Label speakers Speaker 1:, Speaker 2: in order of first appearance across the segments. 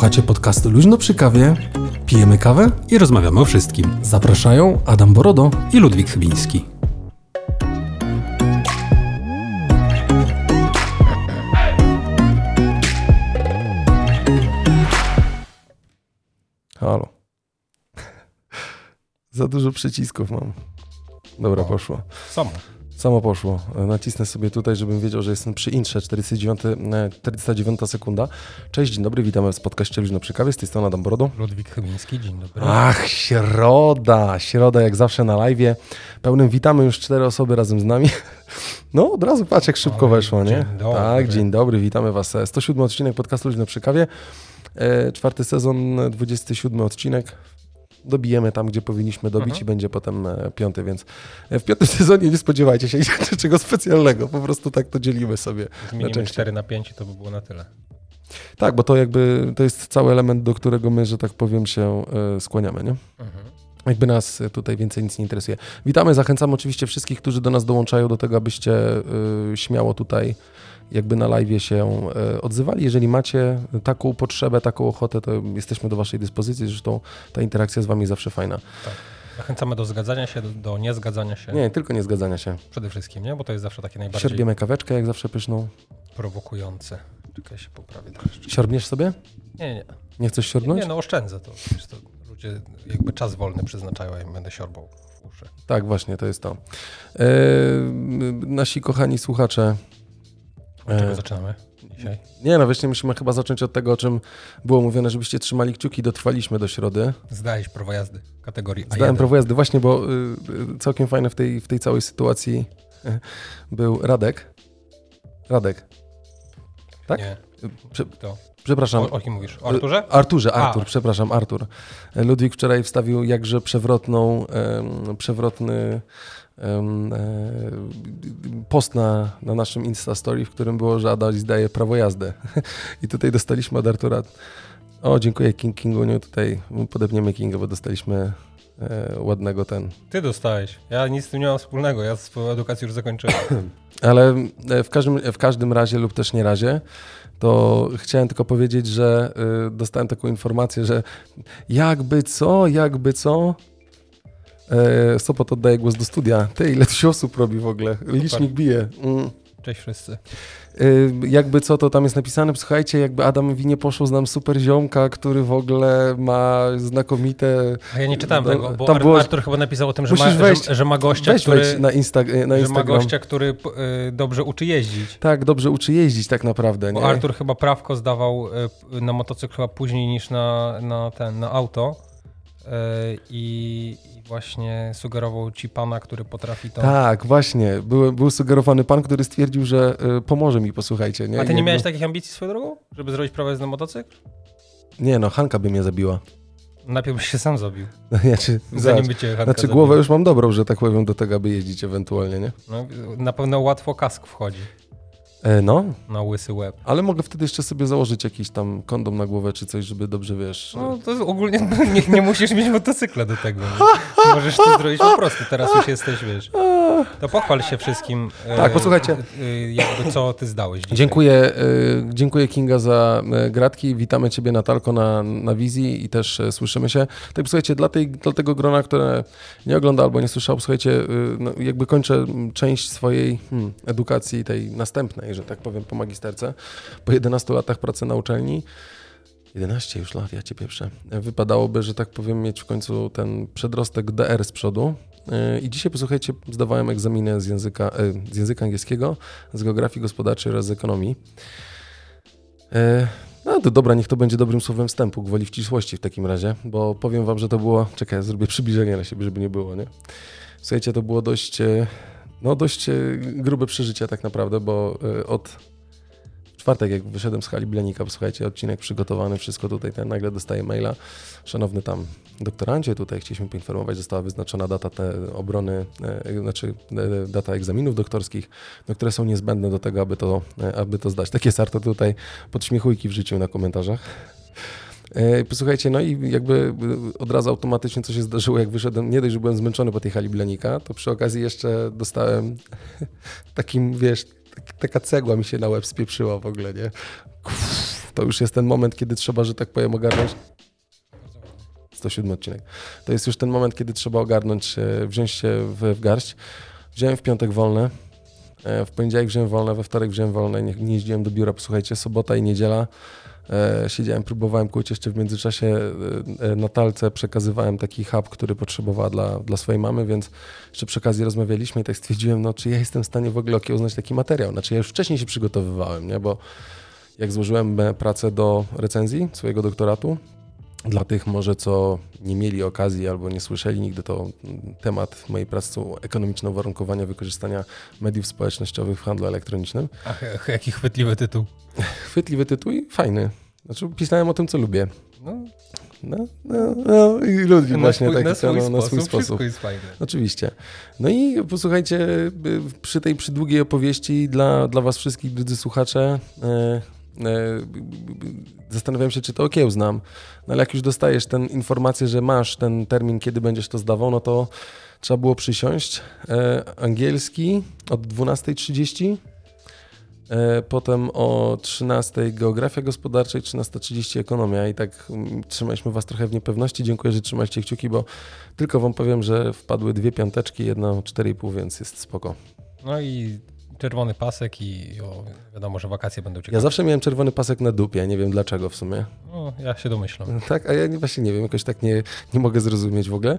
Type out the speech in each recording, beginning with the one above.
Speaker 1: Słuchacie podcastu Luźno przy kawie, pijemy kawę
Speaker 2: i rozmawiamy o wszystkim.
Speaker 1: Zapraszają Adam Borodo
Speaker 2: i Ludwik Chybiński.
Speaker 1: Halo. Za dużo przycisków mam. Dobra, poszło.
Speaker 2: Samo.
Speaker 1: Samo poszło. Nacisnę sobie tutaj, żebym wiedział, że jestem przy intrze. 49, 49 sekunda. Cześć, dzień dobry, witamy w podcaście Luźno przy kawie. Z tej strony Adam Brodo.
Speaker 2: Ludwik Chybiński, dzień dobry.
Speaker 1: Ach, środa. Środa jak zawsze na live. Pełnym witamy już cztery osoby razem z nami. No, od razu patrz jak szybko Oj, weszło, nie?
Speaker 2: Dzień dobry.
Speaker 1: Tak, dzień dobry, witamy was. 107 odcinek podcastu Luźno przy kawie. E, czwarty sezon, 27 odcinek dobijemy tam, gdzie powinniśmy dobić mhm. i będzie potem e, piąty, więc e, w piątym sezonie nie spodziewajcie się niczego specjalnego, po prostu tak to dzielimy sobie.
Speaker 2: Zmienimy na 4 na 5 i to by było na tyle.
Speaker 1: Tak, bo to jakby to jest cały element, do którego my, że tak powiem, się e, skłaniamy, nie? Mhm. Jakby nas tutaj więcej nic nie interesuje. Witamy, zachęcamy oczywiście wszystkich, którzy do nas dołączają do tego, abyście śmiało tutaj jakby na live się e, odzywali. Jeżeli macie taką potrzebę, taką ochotę, to jesteśmy do Waszej dyspozycji. Zresztą ta interakcja z Wami zawsze fajna.
Speaker 2: Tak. Zachęcamy do zgadzania się, do, do niezgadzania się.
Speaker 1: Nie, tylko nie zgadzania się.
Speaker 2: Przede wszystkim, nie? Bo to jest zawsze takie najbardziej...
Speaker 1: Sierbiemy kaweczkę, jak zawsze pyszną.
Speaker 2: Prowokujące. Czekaj, się poprawię.
Speaker 1: Siorbniesz sobie?
Speaker 2: Nie, nie.
Speaker 1: Nie chcesz siorbnąć?
Speaker 2: Nie, nie no oszczędzę to. to. Ludzie jakby czas wolny przyznaczają, ja im będę siorbał.
Speaker 1: Tak, właśnie, to jest to. E, nasi kochani słuchacze,
Speaker 2: od czego e, zaczynamy dzisiaj?
Speaker 1: Nie, no właśnie musimy chyba zacząć od tego, o czym było mówione, żebyście trzymali kciuki, dotrwaliśmy do środy.
Speaker 2: Zdałeś prawo jazdy kategorii A1.
Speaker 1: Zdałem prawo jazdy, właśnie, bo y, y, całkiem fajne w tej, w tej całej sytuacji y, był Radek. Radek. Tak?
Speaker 2: Nie.
Speaker 1: Prze Przepraszam.
Speaker 2: O, o kim mówisz? O Arturze?
Speaker 1: Arturze, Artur, A. przepraszam, Artur. Ludwik wczoraj wstawił jakże przewrotną, um, przewrotny post na, na naszym Insta Story, w którym było, że Adaś daje prawo jazdy. I tutaj dostaliśmy od Artura. O, dziękuję King Kinguniu. Tutaj podepniemy Kinga, bo dostaliśmy e, ładnego ten.
Speaker 2: Ty dostałeś. Ja nic z tym nie mam wspólnego. Ja swoją edukację już zakończyłem.
Speaker 1: Ale e, w każdym, w każdym razie lub też nie razie, to chciałem tylko powiedzieć, że y, dostałem taką informację, że jakby co, jakby co, E, Sopot oddaje głos do studia. Ty, ile tu się osób robi w ogóle? Licznik bije. Mm.
Speaker 2: Cześć wszyscy.
Speaker 1: E, jakby co to tam jest napisane, słuchajcie, jakby Adam Winie poszło, znam super ziomka, który w ogóle ma znakomite...
Speaker 2: A ja nie czytałem no, tego, bo tam było... Artur chyba napisał o tym, że, ma, wejść, że, że ma gościa, który...
Speaker 1: na, Insta, na Instagram. Że ma
Speaker 2: gościa, który y, dobrze uczy jeździć.
Speaker 1: Tak, dobrze uczy jeździć tak naprawdę.
Speaker 2: Bo
Speaker 1: nie?
Speaker 2: Artur chyba prawko zdawał y, na motocykl chyba później niż na, na, ten, na auto. Y, I, właśnie sugerował ci pana, który potrafi to.
Speaker 1: Tak, właśnie. Był, był sugerowany pan, który stwierdził, że y, pomoże mi, posłuchajcie. Nie?
Speaker 2: A ty nie miałeś takich ambicji swoją drogą, żeby zrobić prawo jazdy na motocykl?
Speaker 1: Nie, no Hanka by mnie zabiła.
Speaker 2: Najpierw byś się sam zabił.
Speaker 1: Zanim by cię Hanka Znaczy głowę już mam dobrą, że tak powiem, do tego, aby jeździć ewentualnie, nie?
Speaker 2: No, na pewno łatwo kask wchodzi.
Speaker 1: E, no.
Speaker 2: Na łysy łeb.
Speaker 1: Ale mogę wtedy jeszcze sobie założyć jakiś tam kondom na głowę czy coś, żeby dobrze, wiesz...
Speaker 2: No to ogólnie nie, nie musisz mieć motocykla do tego. Możesz to zrobić po prostu, teraz już jesteś, wiesz. To pochwal się wszystkim.
Speaker 1: E, tak, posłuchajcie.
Speaker 2: E, jakby co ty zdałeś dzisiaj.
Speaker 1: Dziękuję, dziękuję Kinga za gratki. Witamy ciebie Natalko na, na wizji i też słyszymy się. Tak, słuchajcie, dla, tej, dla tego grona, które nie ogląda albo nie słyszał, słuchajcie, no, jakby kończę część swojej hmm, edukacji, tej następnej że tak powiem, po magisterce. Po 11 latach pracy na uczelni, 11 już lat, ja cię pieprzę. Wypadałoby, że tak powiem, mieć w końcu ten przedrostek DR z przodu. I dzisiaj, posłuchajcie, zdawałem egzaminy z języka, e, z języka angielskiego, z geografii gospodarczej oraz z ekonomii. E, no to dobra, niech to będzie dobrym słowem wstępu, gwoli ścisłości w takim razie, bo powiem wam, że to było, czekaj, zrobię przybliżenie na siebie, żeby nie było, nie? Słuchajcie, to było dość no dość e, grube przeżycie tak naprawdę, bo e, od czwartek, jak wyszedłem z hali Blenika, słuchajcie, odcinek przygotowany, wszystko tutaj, ten nagle dostaję maila. Szanowny tam doktorancie, tutaj chcieliśmy poinformować, została wyznaczona data te obrony, e, znaczy data egzaminów doktorskich, no, które są niezbędne do tego, aby to, aby to zdać. Takie sarto tutaj podśmiechujki w życiu na komentarzach. E, posłuchajcie, no i jakby e, od razu automatycznie co się zdarzyło, jak wyszedłem, nie dość, że byłem zmęczony po tej hali Blenika, to przy okazji jeszcze dostałem takim, wiesz, taka cegła mi się na łeb spieprzyła w ogóle, nie? to już jest ten moment, kiedy trzeba, że tak powiem, ogarnąć 107 odcinek. To jest już ten moment, kiedy trzeba ogarnąć, e, wziąć się w, w garść. Wziąłem w piątek wolne, w poniedziałek wziąłem wolne, we wtorek wziąłem wolne, nie, nie jeździłem do biura. Posłuchajcie, sobota i niedziela siedziałem, próbowałem kłuć jeszcze w międzyczasie e, e, Natalce, przekazywałem taki hub, który potrzebowała dla, dla swojej mamy, więc jeszcze przy okazji rozmawialiśmy i tak stwierdziłem, no czy ja jestem w stanie w ogóle okiełznać taki materiał. Znaczy ja już wcześniej się przygotowywałem, nie, bo jak złożyłem e, pracę do recenzji swojego doktoratu, dla tych może, co nie mieli okazji albo nie słyszeli nigdy, to temat mojej pracy to ekonomiczne uwarunkowania wykorzystania mediów społecznościowych w handlu elektronicznym.
Speaker 2: Ach, jaki chwytliwy tytuł.
Speaker 1: Chwytliwy tytuł i fajny. Znaczy, pisałem o tym, co lubię.
Speaker 2: No,
Speaker 1: No, no, no i ludzi właśnie
Speaker 2: swój,
Speaker 1: taki
Speaker 2: na swój,
Speaker 1: no,
Speaker 2: sposób,
Speaker 1: na swój sposób.
Speaker 2: Wszystko jest fajne.
Speaker 1: Oczywiście. No i posłuchajcie, y, przy tej przydługiej opowieści dla, dla was wszystkich, drodzy słuchacze, e, e, zastanawiam się, czy to okiełznam. No ale jak już dostajesz tę informację, że masz ten termin, kiedy będziesz to zdawał, no to trzeba było przysiąść. E, angielski od 12.30, e, potem o 13.00 geografia gospodarcza i 13.30 ekonomia i tak mm, trzymaliśmy was trochę w niepewności. Dziękuję, że trzymaliście kciuki, bo tylko wam powiem, że wpadły dwie piąteczki, jedna 4,5, więc jest spoko.
Speaker 2: No i czerwony pasek i o, wiadomo, że wakacje będą ciekawe.
Speaker 1: Ja zawsze miałem czerwony pasek na dupie, nie wiem dlaczego w sumie.
Speaker 2: No, ja się domyślam.
Speaker 1: Tak, a ja nie- właśnie nie wiem, jakoś tak nie, nie mogę zrozumieć w ogóle.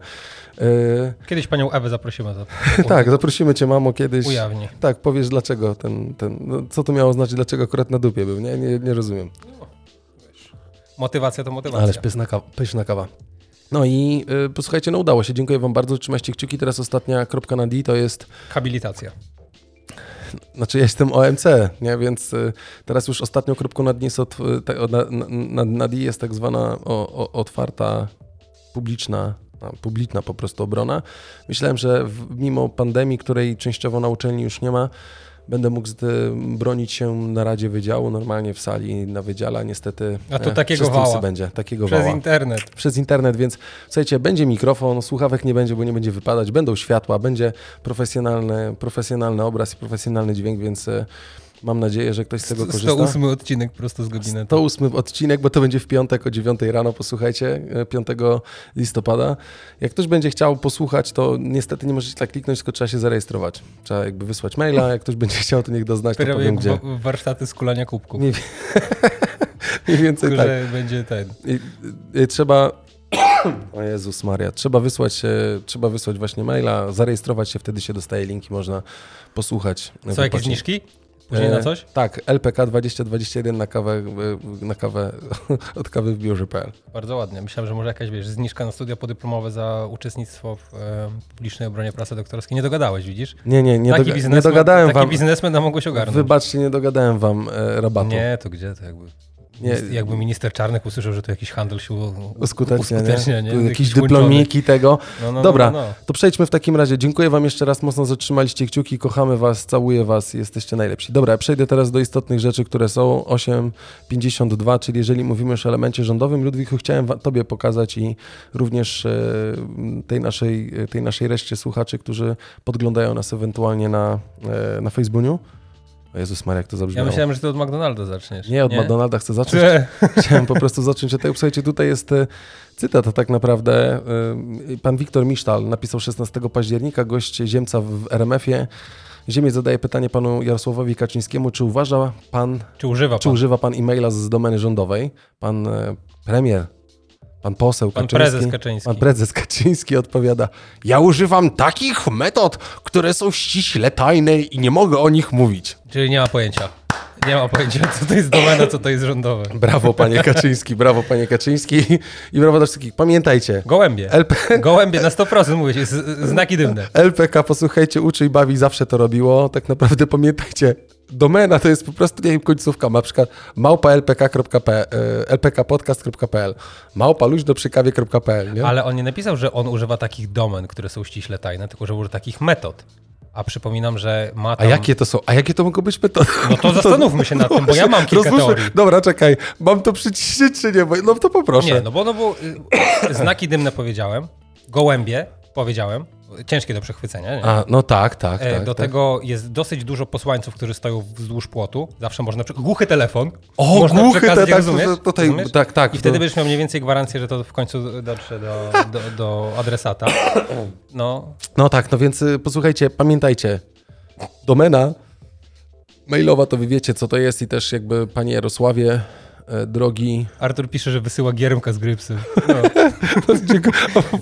Speaker 1: E,
Speaker 2: Kiedyś panią Ewę zaprosimy. Za,
Speaker 1: tak, zaprosimy cię mamo kiedyś.
Speaker 2: Ujawni.
Speaker 1: Tak, powiesz dlaczego ten, ten no, co to miało znaczyć, dlaczego akurat na dupie był, nie, nie, nie rozumiem.
Speaker 2: Motywacja to motywacja.
Speaker 1: Ależ pyszna kawa. Pyszna kawa. No i y, posłuchajcie, no udało się, dziękuję wam bardzo, trzymajcie kciuki, teraz ostatnia kropka na D to jest
Speaker 2: Habilitacja.
Speaker 1: Znaczy ja jestem OMC, nie? więc y, teraz już ostatnią kropką nad, jest od, y, jest tak zwana otwarta, publiczna, publiczna po prostu obrona. Myślałem, że mimo pandemii, której częściowo na uczelni już nie ma, będę mógł bronić się na Radzie Wydziału, normalnie w sali na wydziale, a niestety
Speaker 2: A to
Speaker 1: e,
Speaker 2: takiego wała.
Speaker 1: będzie, takiego
Speaker 2: Przez
Speaker 1: wała
Speaker 2: internet.
Speaker 1: przez internet, więc słuchajcie, będzie mikrofon, słuchawek nie będzie, bo nie będzie wypadać, będą światła, będzie profesjonalny, profesjonalny obraz i profesjonalny dźwięk, więc e, mam nadzieję, że ktoś z tego korzysta.
Speaker 2: 108 odcinek prosto z gabinetu.
Speaker 1: 108 odcinek, bo to będzie w piątek o 9 rano, posłuchajcie, e, 5 listopada. Jak ktoś będzie chciał posłuchać, to niestety nie możecie tak kliknąć, tylko trzeba się zarejestrować. Trzeba jakby wysłać maila, jak ktoś będzie chciał, to niech doznać, to powiem
Speaker 2: jak
Speaker 1: gdzie.
Speaker 2: wa- warsztaty skulania kubków.
Speaker 1: Mniej, mniej więcej
Speaker 2: Tylko,
Speaker 1: tak.
Speaker 2: będzie ten.
Speaker 1: I, i trzeba. O Jezus Maria, trzeba wysłać, e, trzeba wysłać właśnie maila, zarejestrować się, wtedy się dostaje linki, można posłuchać.
Speaker 2: Co, jakieś
Speaker 1: wypoczynku.
Speaker 2: zniżki? Później
Speaker 1: E,
Speaker 2: na coś?
Speaker 1: Tak, LPK 2021 na kawę, e, na kawę od kawy w biurze.pl.
Speaker 2: Bardzo ładnie. Myślałem, że może jakaś, wiesz, zniżka na studia podyplomowe za uczestnictwo w e, publicznej obronie pracy doktorskiej. Nie dogadałeś, widzisz?
Speaker 1: Nie, nie, nie,
Speaker 2: taki
Speaker 1: doga- nie dogadałem
Speaker 2: taki
Speaker 1: wam.
Speaker 2: biznesmen nam mogłeś ogarnąć.
Speaker 1: Wybaczcie, nie dogadałem wam e, rabatu.
Speaker 2: Nie, to gdzie to jakby...
Speaker 1: Nie.
Speaker 2: Jakby minister Czarnek usłyszał, że to jakiś handel się
Speaker 1: Uskutecznia,
Speaker 2: uskutecznia,
Speaker 1: nie?
Speaker 2: nie?
Speaker 1: Jakieś dyplomiki tego.
Speaker 2: No, no,
Speaker 1: Dobra,
Speaker 2: No, no, no.
Speaker 1: To przejdźmy w takim razie. Dziękuję Wam jeszcze raz mocno, że trzymaliście kciuki. Kochamy Was, całuję Was, jesteście najlepsi. Dobra, przejdę teraz do istotnych rzeczy, które są. 8.52, czyli jeżeli mówimy już o elemencie rządowym, Ludwiku, chciałem Tobie pokazać i również e, tej naszej, tej naszej reszcie słuchaczy, którzy podglądają nas ewentualnie na, e, na Facebooku. O Jezus Maria, jak to
Speaker 2: Ja
Speaker 1: zabrzmiało.
Speaker 2: myślałem, że ty od McDonalda zaczniesz.
Speaker 1: Nie, od McDonalda chcę zacząć.
Speaker 2: Czy...
Speaker 1: Chciałem po prostu zacząć od tego. Słuchajcie, tutaj jest e, cytat tak naprawdę. E, Pan Wiktor Misztal napisał 16 października, gość Ziemca w RMF-ie. Ziemiec zadaje pytanie panu Jarosławowi Kaczyńskiemu, czy uważa pan,
Speaker 2: Czy używa
Speaker 1: czy
Speaker 2: pan?
Speaker 1: używa pan e-maila z domeny rządowej? Pan e, premier, pan poseł
Speaker 2: Pan
Speaker 1: Kaczyński.
Speaker 2: prezes Kaczyński.
Speaker 1: Pan prezes Kaczyński odpowiada: Ja używam takich metod, które są ściśle tajne i nie mogę o nich mówić.
Speaker 2: Czyli nie ma pojęcia. Nie ma pojęcia, co to jest domena, co to jest rządowe.
Speaker 1: Brawo, panie Kaczyński, brawo, panie Kaczyński i brawo dla wszystkich. Pamiętajcie,
Speaker 2: Gołębie.
Speaker 1: LP,
Speaker 2: Gołębie na 100% mówię, jest znaki dymne.
Speaker 1: LPK, posłuchajcie, uczy i bawi, zawsze to robiło. Tak naprawdę pamiętajcie, domena to jest po prostu, nie wiem, końcówka, na przykład małpa lpk.pl, e, lpkpodcast.pl, małpa luźnoprzykawie.pl, nie?
Speaker 2: Ale on nie napisał, że on używa takich domen, które są ściśle tajne, tylko że używa takich metod. A przypominam, że ma
Speaker 1: A
Speaker 2: tam...
Speaker 1: jakie to są? A jakie to mogą być metody?
Speaker 2: No to zastanówmy się nad tym, bo ja mam kilka
Speaker 1: Rozłóżmy-
Speaker 2: teorii.
Speaker 1: Dobra, czekaj, mam to przyciszyć czy nie? No to poproszę.
Speaker 2: Nie, no bo, no bo y, znaki dymne powiedziałem, gołębie, powiedziałem. Ciężkie do przechwycenia, nie?
Speaker 1: A, no tak, tak,
Speaker 2: E,
Speaker 1: tak.
Speaker 2: do
Speaker 1: tak.
Speaker 2: tego jest dosyć dużo posłańców, którzy stoją wzdłuż płotu. Zawsze można... Głuchy telefon.
Speaker 1: O,
Speaker 2: można
Speaker 1: głuchy
Speaker 2: przekazać,
Speaker 1: te- tak,
Speaker 2: rozumiesz?
Speaker 1: tutaj-
Speaker 2: Rozumiesz?
Speaker 1: tak, tak,
Speaker 2: I wtedy
Speaker 1: to-
Speaker 2: będziesz miał mniej więcej gwarancję, że to w końcu dotrze do, do, do adresata. No,
Speaker 1: No tak, no więc y, posłuchajcie, pamiętajcie, domena mailowa to wy wiecie, co to jest i też jakby, panie Jarosławie, drogi...
Speaker 2: Artur pisze, że wysyła giermka z grypsy. No.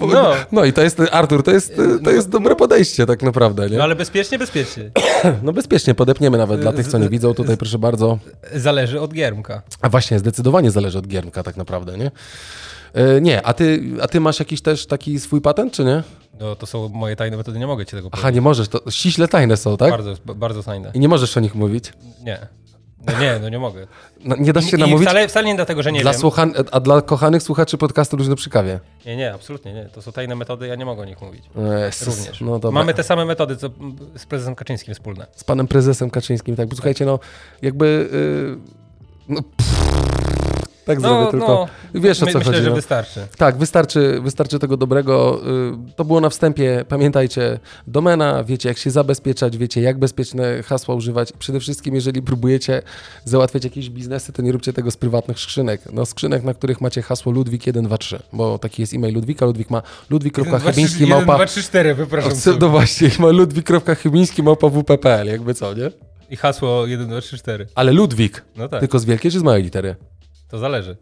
Speaker 1: No, no i to jest, Artur, to jest, to jest dobre podejście tak naprawdę, nie?
Speaker 2: no ale bezpiecznie, bezpiecznie.
Speaker 1: No bezpiecznie, podepniemy nawet dla tych, co nie widzą, tutaj proszę bardzo.
Speaker 2: Zależy od giermka.
Speaker 1: A właśnie, zdecydowanie zależy od giermka tak naprawdę, nie? E, Nie, a ty, a ty masz jakiś też taki swój patent, czy nie?
Speaker 2: No, to są moje tajne metody, nie mogę ci tego
Speaker 1: Aha,
Speaker 2: powiedzieć.
Speaker 1: nie możesz, to ściśle tajne są, tak?
Speaker 2: Bardzo, bardzo tajne.
Speaker 1: I nie możesz o nich mówić.
Speaker 2: Nie. No nie, no nie mogę.
Speaker 1: No, nie dasz się
Speaker 2: I
Speaker 1: namówić?
Speaker 2: wcale, wcale nie dlatego, że nie
Speaker 1: Dla
Speaker 2: wiem.
Speaker 1: słuchan- a dla kochanych słuchaczy podcastu Luźno przy kawie.
Speaker 2: Nie, nie, absolutnie nie. To są tajne metody, ja nie mogę o nich mówić.
Speaker 1: Jezus,
Speaker 2: Również.
Speaker 1: No dobra.
Speaker 2: Mamy te same metody, co z prezesem Kaczyńskim wspólne.
Speaker 1: Z panem prezesem Kaczyńskim, tak. Bo słuchajcie, no jakby... Yy, no, pff, tak zrobię
Speaker 2: No,
Speaker 1: tylko.
Speaker 2: no,
Speaker 1: Wiesz o
Speaker 2: my,
Speaker 1: co
Speaker 2: myślę,
Speaker 1: chodzi.
Speaker 2: że
Speaker 1: no.
Speaker 2: wystarczy.
Speaker 1: Tak, wystarczy, wystarczy tego dobrego. y, To było na wstępie. Pamiętajcie, domena, wiecie jak się zabezpieczać, wiecie jak bezpieczne hasła używać. Przede wszystkim, jeżeli próbujecie załatwiać jakieś biznesy, to nie róbcie tego z prywatnych skrzynek. No skrzynek, na których macie hasło Ludwik123, bo taki jest e-mail Ludwika. Ludwik ma ludwik.chybiński małpa...
Speaker 2: 2, 3, 4, wypraszam.
Speaker 1: No właśnie, ma ludwik.chybiński małpa wp.pl, jakby co, nie?
Speaker 2: I hasło 1, 2, 3, 4.
Speaker 1: Ale Ludwik,
Speaker 2: No tak,
Speaker 1: tylko z wielkiej czy z małej litery?
Speaker 2: To zależy.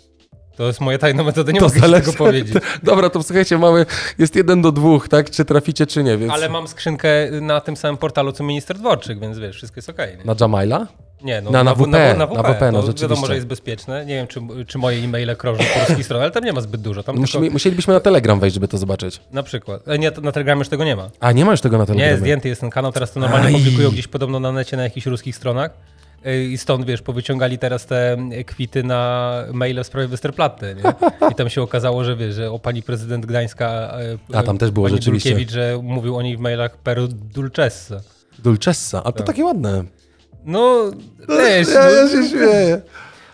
Speaker 2: To jest moja tajna metoda, nie
Speaker 1: to
Speaker 2: mogę
Speaker 1: zależy.
Speaker 2: tego powiedzieć.
Speaker 1: Dobra, to słuchajcie, mamy, jest jeden do dwóch, tak? Czy traficie, czy nie, więc...
Speaker 2: Ale mam skrzynkę na tym samym portalu, co minister Dworczyk, więc wiesz, wszystko jest okej. nie?
Speaker 1: Na Jamaila?
Speaker 2: Nie, no
Speaker 1: Na- na WP,
Speaker 2: na,
Speaker 1: na WP, no
Speaker 2: to wiadomo, że jest bezpieczne. Nie wiem, czy, czy moje e-maile krążą po polskiej stronie, ale tam nie ma zbyt dużo. Tam
Speaker 1: Musimy,
Speaker 2: tylko,
Speaker 1: musielibyśmy na Telegram wejść, żeby to zobaczyć.
Speaker 2: na przykład. E, Nie, na Telegramie już tego nie ma.
Speaker 1: A, nie ma już tego na
Speaker 2: Nie,
Speaker 1: Telegramie.
Speaker 2: zdjęty jest ten kanał, teraz to normalnie
Speaker 1: Aj.
Speaker 2: publikują gdzieś podobno na necie na jakichś ruskich stronach. Y, I stąd, wiesz, powyciągali teraz te kwity na maile w sprawie Westerplatte, nie? I tam się okazało, że wiesz, że o pani prezydent Gdańska, y,
Speaker 1: A, tam też było
Speaker 2: pani
Speaker 1: rzeczywiście.
Speaker 2: Dulkiewicz, że mówił o niej w mailach per dulcessa.
Speaker 1: Dulcessa, a to takie ładne.
Speaker 2: No, wiesz,
Speaker 1: ja,
Speaker 2: no,
Speaker 1: ja się śmieję.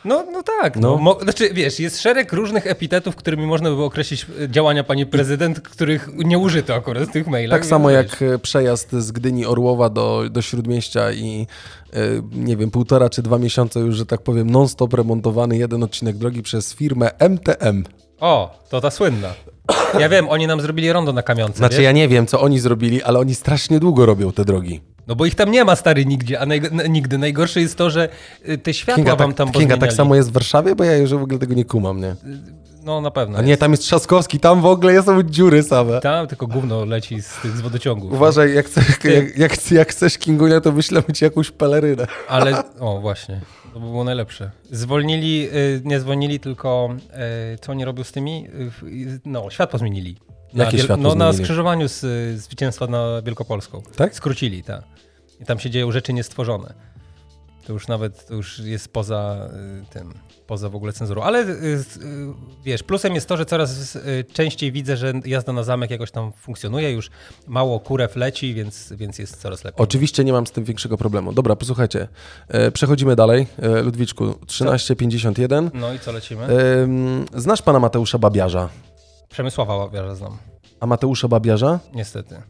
Speaker 2: No, no tak.
Speaker 1: No.
Speaker 2: No. Znaczy, wiesz, jest szereg różnych epitetów, którymi można by określić y, działania pani prezydent, których nie użyto akurat w tych mailach.
Speaker 1: Tak samo jak e, przejazd z Gdyni Orłowa do, do Śródmieścia i e, nie wiem, półtora czy dwa miesiące już, że tak powiem, non-stop remontowany jeden odcinek drogi przez firmę MTM.
Speaker 2: O, to ta słynna. Ja wiem, oni nam zrobili rondo na kamionce,
Speaker 1: Znaczy
Speaker 2: wiesz?
Speaker 1: ja nie wiem, co oni zrobili, ale oni strasznie długo robią te drogi.
Speaker 2: No bo ich tam nie ma, stary, nigdzie, a najg- nigdy. Najgorsze jest to, że y, te światła
Speaker 1: Kinga,
Speaker 2: wam
Speaker 1: tak,
Speaker 2: tam
Speaker 1: Kinga tak samo jest w Warszawie, bo ja już w ogóle tego nie kumam, nie?
Speaker 2: No na pewno
Speaker 1: A nie,
Speaker 2: jest.
Speaker 1: tam jest Trzaskowski, tam w ogóle są dziury same.
Speaker 2: Tam tylko gówno leci z tych z wodociągów.
Speaker 1: Uważaj, jak, chcesz, jak, jak, jak chcesz Kingunia, to wyślemy ci jakąś pelerynę.
Speaker 2: Ale, o właśnie, to by było najlepsze. Zwolnili, y, nie zwolnili, tylko y, co oni robią z tymi? Y, y, No, światło zmienili. Na
Speaker 1: Jakie
Speaker 2: wiel-
Speaker 1: światło
Speaker 2: No na
Speaker 1: zmienili?
Speaker 2: skrzyżowaniu z y, zwycięstwa na Wielkopolską.
Speaker 1: Tak?
Speaker 2: Skrócili, tak. I tam się dzieją rzeczy niestworzone. To już nawet, to już jest poza y, tym, poza w ogóle cenzurą. Ale y, wiesz, plusem jest to, że coraz częściej widzę, że jazda na zamek jakoś tam funkcjonuje, już mało kurew leci, więc, więc jest coraz lepiej.
Speaker 1: Oczywiście nie mam z tym większego problemu. Dobra, posłuchajcie. E, przechodzimy dalej. E, Ludwiczku, 1351.
Speaker 2: No i co lecimy?
Speaker 1: Znasz pana Mateusza Babiarza?
Speaker 2: Przemysława Babiarza znam,
Speaker 1: A Mateusza Babiarza?
Speaker 2: niestety.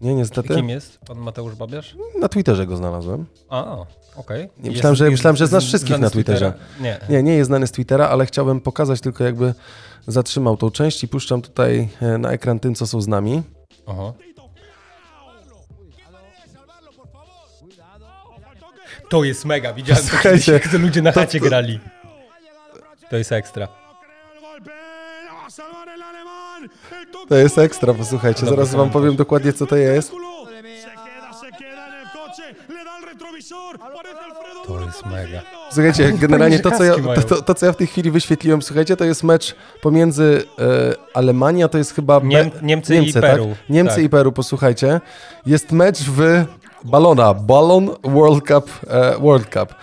Speaker 1: Nie, niestety.
Speaker 2: Kim jest pan Mateusz Babiarz?
Speaker 1: Na Twitterze go znalazłem.
Speaker 2: A, o, okej.
Speaker 1: Nie, myślałem, że- myślałem, że znasz wszystkich na? Twitterze.
Speaker 2: Nie.
Speaker 1: Nie, nie jest znany z Twittera, ale chciałbym pokazać tylko jakby zatrzymał tą część i puszczam tutaj e, na ekran tym, co są z nami.
Speaker 2: Aha. To jest mega, widziałem
Speaker 1: Słuchajcie,
Speaker 2: to ludzie na
Speaker 1: to-
Speaker 2: chacie
Speaker 1: to-
Speaker 2: grali. To jest ekstra.
Speaker 1: To jest ekstra, posłuchajcie, zaraz wam powiem dokładnie, co to jest.
Speaker 2: To jest mega.
Speaker 1: Słuchajcie, generalnie to co, ja, to, to, to, co ja w tej chwili wyświetliłem, słuchajcie, to jest mecz pomiędzy e, Alemania, to jest chyba... Be-
Speaker 2: Niem- Niemcy i Peru.
Speaker 1: Tak? Niemcy
Speaker 2: Tak.
Speaker 1: i Peru, posłuchajcie. Jest mecz w Balona, Ballon World Cup. E, World Cup.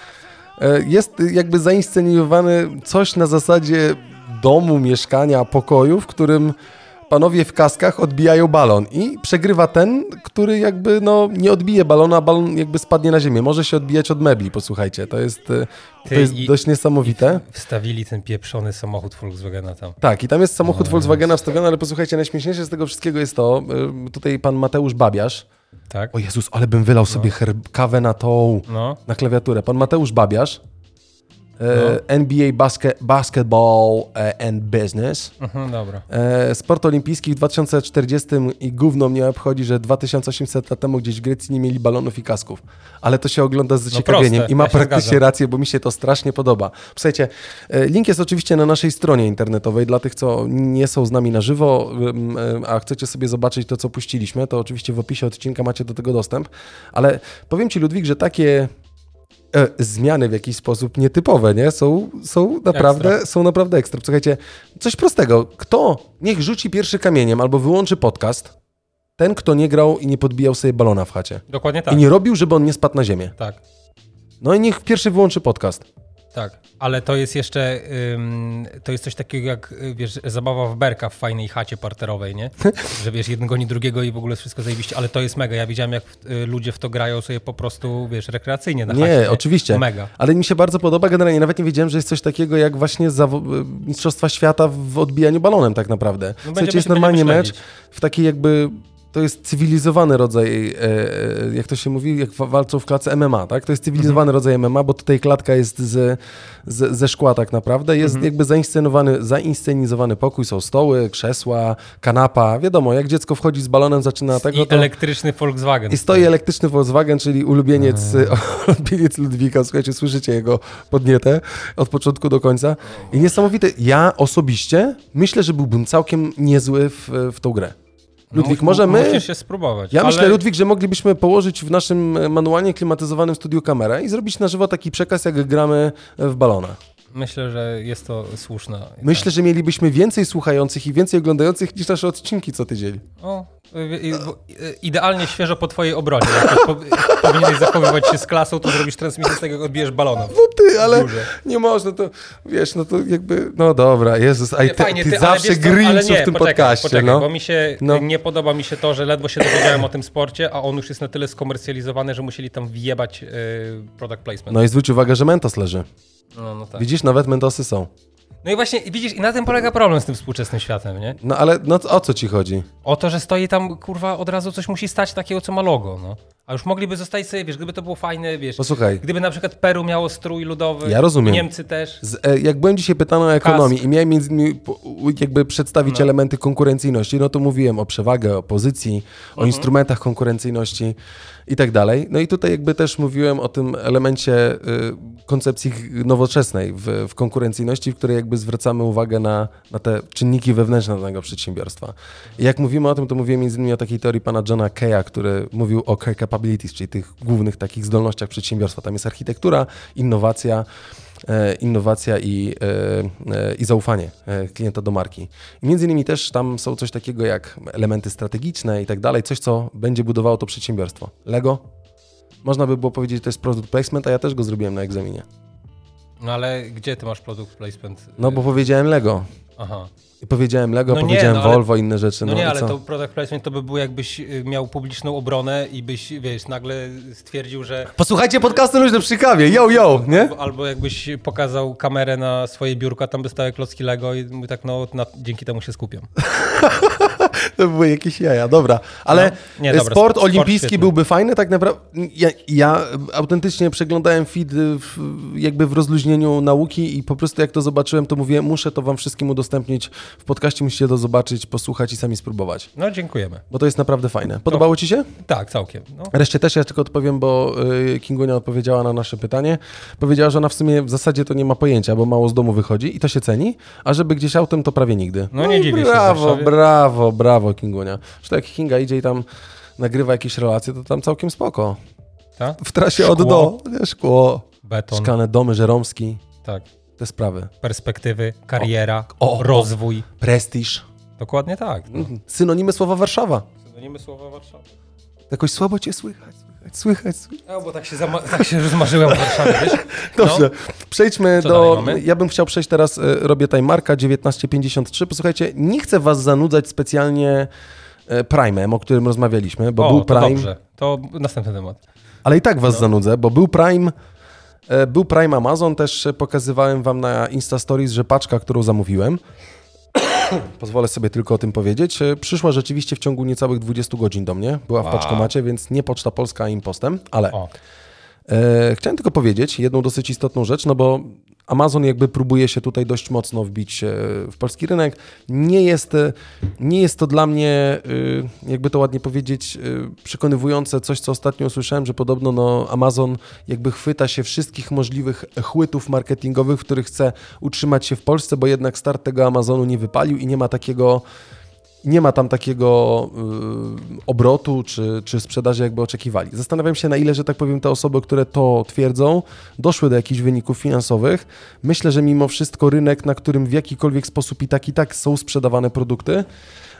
Speaker 1: E, jest jakby zainscenizowany coś na zasadzie domu, mieszkania, pokoju, w którym panowie w kaskach odbijają balon i przegrywa ten, który jakby no nie odbije balona, a balon jakby spadnie na ziemię. Może się odbijać od mebli, posłuchajcie. To jest, e, to jest
Speaker 2: i-
Speaker 1: dość niesamowite.
Speaker 2: Wstawili ten pieprzony samochód Volkswagena tam.
Speaker 1: Tak, i tam jest samochód
Speaker 2: O,
Speaker 1: Volkswagena wstawiony, ale posłuchajcie, najśmieszniejsze z tego wszystkiego jest to, y, tutaj pan Mateusz Babiarz,
Speaker 2: Tak?
Speaker 1: o Jezus, ale bym wylał sobie herb- kawę na tą,
Speaker 2: No.
Speaker 1: na klawiaturę. Pan Mateusz Babiarz, e,
Speaker 2: No.
Speaker 1: NBA basket, Basketball e, and Business,
Speaker 2: Mhm, dobra.
Speaker 1: e, sport olimpijski w 2040 i gówno mnie obchodzi, że 2800 lat temu gdzieś w Grecji nie mieli balonów i kasków. Ale to się ogląda z zaciekawieniem
Speaker 2: No
Speaker 1: i ma
Speaker 2: ja
Speaker 1: praktycznie
Speaker 2: zgadzam.
Speaker 1: rację, bo mi się to strasznie podoba. Słuchajcie, e, link jest oczywiście na naszej stronie internetowej. Dla tych, co nie są z nami na żywo, e, a chcecie sobie zobaczyć to, co puściliśmy, to oczywiście w opisie odcinka macie do tego dostęp. Ale powiem Ci, Ludwik, że takie e, zmiany w jakiś sposób nietypowe, nie? Są, są, naprawdę, są naprawdę ekstra. Słuchajcie, coś prostego. Kto niech rzuci pierwszy kamieniem albo wyłączy podcast, ten, kto nie grał i nie podbijał sobie balona w chacie.
Speaker 2: Dokładnie tak.
Speaker 1: I nie robił, żeby on nie spadł na ziemię.
Speaker 2: Tak,
Speaker 1: No i niech pierwszy wyłączy podcast.
Speaker 2: Tak. Ale to jest jeszcze, ym, to jest coś takiego jak, y, wiesz, zabawa w berka w fajnej chacie parterowej, nie? Że wiesz, jeden goni drugiego i w ogóle wszystko zajebiście, ale to jest mega. Ja widziałem, jak y, ludzie w to grają sobie po prostu, wiesz, rekreacyjnie na
Speaker 1: Nie,
Speaker 2: chacie.
Speaker 1: oczywiście.
Speaker 2: Mega.
Speaker 1: Ale mi się bardzo podoba, generalnie nawet nie wiedziałem, że jest coś takiego jak właśnie zawo- Mistrzostwa Świata w odbijaniu balonem tak naprawdę.
Speaker 2: No
Speaker 1: Słuchajcie,
Speaker 2: będziemy
Speaker 1: jest normalnie mecz w takiej jakby... To jest cywilizowany rodzaj, e, e, jak to się mówi, jak wa- walczą w klatce MMA, tak? To jest cywilizowany
Speaker 2: Mhm.
Speaker 1: rodzaj MMA, bo tutaj klatka jest z, z, ze szkła tak naprawdę. Jest
Speaker 2: Mhm.
Speaker 1: jakby zainscenowany, zainscenizowany pokój, są stoły, krzesła, kanapa. Wiadomo, jak dziecko wchodzi z balonem, zaczyna tego,
Speaker 2: I
Speaker 1: to...
Speaker 2: elektryczny Volkswagen.
Speaker 1: I stoi elektryczny Volkswagen, czyli ulubieniec, ulubieniec Ludwika. Słuchajcie, słyszycie jego podnietę od początku do końca. I niesamowite. Ja osobiście myślę, że byłbym całkiem niezły w, w tą grę. Ludwik,
Speaker 2: No,
Speaker 1: może my...
Speaker 2: Musisz się spróbować.
Speaker 1: Ja
Speaker 2: ale...
Speaker 1: myślę, Ludwik, że moglibyśmy położyć w naszym e, manualnie klimatyzowanym studiu kamerę i zrobić na żywo taki przekaz, jak gramy w balona.
Speaker 2: Myślę, że jest to słuszne.
Speaker 1: Myślę, że mielibyśmy więcej słuchających i więcej oglądających niż nasze odcinki co tydzień.
Speaker 2: O, idealnie świeżo po twojej obronie. Jak po, powinieneś zachowywać się z klasą, to zrobisz transmisję z tego, jak odbijesz balona.
Speaker 1: No ty, ale nie można, to wiesz, no to jakby, no dobra, Jezus, a
Speaker 2: Nie,
Speaker 1: ty,
Speaker 2: fajnie,
Speaker 1: ty, zawsze
Speaker 2: nie,
Speaker 1: w tym
Speaker 2: poczekaj,
Speaker 1: podcaście,
Speaker 2: poczekaj,
Speaker 1: no.
Speaker 2: bo mi się
Speaker 1: No.
Speaker 2: nie podoba mi się to, że ledwo się dowiedziałem o tym sporcie, a on już jest na tyle skomercjalizowany, że musieli tam wjebać y, product placement.
Speaker 1: No i zwróć uwagę, że Mentos leży.
Speaker 2: No, no, tak.
Speaker 1: Widzisz, nawet Mentosy są.
Speaker 2: no i właśnie, widzisz, i na tym polega problem z tym współczesnym światem, nie?
Speaker 1: No ale no, o co ci chodzi?
Speaker 2: O to, że stoi tam, kurwa, od razu coś musi stać takiego, co ma logo, no. A już mogliby zostać sobie, wiesz, gdyby to było fajne, wiesz,
Speaker 1: Posłuchaj,
Speaker 2: gdyby na przykład Peru miało strój ludowy,
Speaker 1: Ja rozumiem.
Speaker 2: Niemcy też.
Speaker 1: z, e, jak byłem dzisiaj pytany o ekonomii i miałem między innymi jakby przedstawić
Speaker 2: No.
Speaker 1: elementy konkurencyjności, no to mówiłem o przewagę, o pozycji, o
Speaker 2: Mhm.
Speaker 1: instrumentach konkurencyjności i tak dalej. No i tutaj jakby też mówiłem o tym elemencie y, koncepcji nowoczesnej w, w konkurencyjności, w której jakby zwracamy uwagę na, na te czynniki wewnętrzne danego przedsiębiorstwa. I jak mówimy o tym, to mówiłem między innymi o takiej teorii pana Johna Keya, który mówił o core capabilities, czyli tych głównych takich zdolnościach przedsiębiorstwa. Tam jest architektura, innowacja, innowacja i, e, e, i zaufanie e, klienta do marki. Między innymi też tam są coś takiego jak elementy strategiczne i tak dalej, coś co będzie budowało to przedsiębiorstwo. Lego? Można by było powiedzieć, że to jest product placement, a ja też go zrobiłem na egzaminie.
Speaker 2: No ale gdzie ty masz product placement?
Speaker 1: No bo powiedziałem Lego.
Speaker 2: Aha.
Speaker 1: I powiedziałem Lego,
Speaker 2: No nie,
Speaker 1: powiedziałem
Speaker 2: no ale-
Speaker 1: Volvo, inne rzeczy.
Speaker 2: No,
Speaker 1: No,
Speaker 2: nie, ale to product placement to by było jakbyś y, miał publiczną obronę i byś, wiesz, nagle stwierdził, że
Speaker 1: Posłuchajcie podcastu Luźno przy kawie, yo, yo, nie?
Speaker 2: albo, albo jakbyś pokazał kamerę na swoje biurko, a tam by stały klocki Lego i tak, no na, dzięki temu się skupiam.
Speaker 1: To były jakieś jaja, dobra. Ale
Speaker 2: No. Nie, dobra,
Speaker 1: sport
Speaker 2: sport
Speaker 1: olimpijski
Speaker 2: świetny.
Speaker 1: byłby fajny, tak naprawdę. Ja, ja autentycznie przeglądałem feed w, jakby w rozluźnieniu nauki i po prostu jak to zobaczyłem, to mówię, muszę to wam wszystkim udostępnić w podcaście, musicie to zobaczyć, posłuchać i sami spróbować.
Speaker 2: No dziękujemy.
Speaker 1: Bo to jest naprawdę fajne. Podobało ci się?
Speaker 2: Tak, całkiem. No.
Speaker 1: Reszcie też ja tylko odpowiem, bo y, Kingunia odpowiedziała na nasze pytanie. Powiedziała, że ona w sumie w zasadzie to nie ma pojęcia, bo mało z domu wychodzi i to się ceni, a żeby gdzieś autem to prawie nigdy.
Speaker 2: No nie
Speaker 1: i
Speaker 2: dziwię się w
Speaker 1: Brawo,
Speaker 2: Warszawie.
Speaker 1: Brawo, brawo Kingunia. Zresztą jak Kinga idzie i tam nagrywa jakieś relacje, to tam całkiem spoko.
Speaker 2: Tak?
Speaker 1: W trasie od
Speaker 2: Szkło.
Speaker 1: do, nie, szkło,
Speaker 2: Beton,
Speaker 1: szklane domy, Żeromski,
Speaker 2: tak.
Speaker 1: te sprawy.
Speaker 2: Perspektywy, kariera,
Speaker 1: O, o,
Speaker 2: rozwój.
Speaker 1: Prestiż.
Speaker 2: Dokładnie tak. No.
Speaker 1: Synonimy słowa Warszawa.
Speaker 2: Synonimy słowa Warszawy.
Speaker 1: Jakoś słabo cię słychać, słychać, słychać.
Speaker 2: No, bo tak się, tak się rozmarzyłem w Warszawie, wiesz?
Speaker 1: Dobrze, przejdźmy
Speaker 2: Co
Speaker 1: do... Ja bym chciał przejść teraz, e, robię tutaj Marka 1953. Posłuchajcie, nie chcę was zanudzać specjalnie e, Prime'em, o którym rozmawialiśmy, bo
Speaker 2: o,
Speaker 1: był
Speaker 2: to
Speaker 1: Prime,
Speaker 2: dobrze. To następny temat.
Speaker 1: ale i tak was
Speaker 2: No.
Speaker 1: zanudzę, bo był Prime, e, był Prime Amazon, też pokazywałem wam na Insta Stories, że paczka, którą zamówiłem, pozwolę sobie tylko o tym powiedzieć, e, przyszła rzeczywiście w ciągu niecałych 20 godzin do mnie, była w
Speaker 2: Wow.
Speaker 1: paczkomacie, więc nie Poczta Polska, a Impostem, ale... E, chciałem tylko powiedzieć jedną dosyć istotną rzecz, no bo Amazon jakby próbuje się tutaj dość mocno wbić e, w polski rynek. Nie jest, e, nie jest to dla mnie, e, jakby to ładnie powiedzieć, przekonywujące coś, co ostatnio usłyszałem, że podobno no, Amazon jakby chwyta się wszystkich możliwych chłytów marketingowych, w których chce utrzymać się w Polsce, bo jednak start tego Amazonu nie wypalił i nie ma takiego nie ma tam takiego y, obrotu czy, czy sprzedaży, jakby oczekiwali. Zastanawiam się, na ile, że tak powiem, te osoby, które to twierdzą, doszły do jakichś wyników finansowych. Myślę, że mimo wszystko rynek, na którym w jakikolwiek sposób i tak i tak są sprzedawane produkty,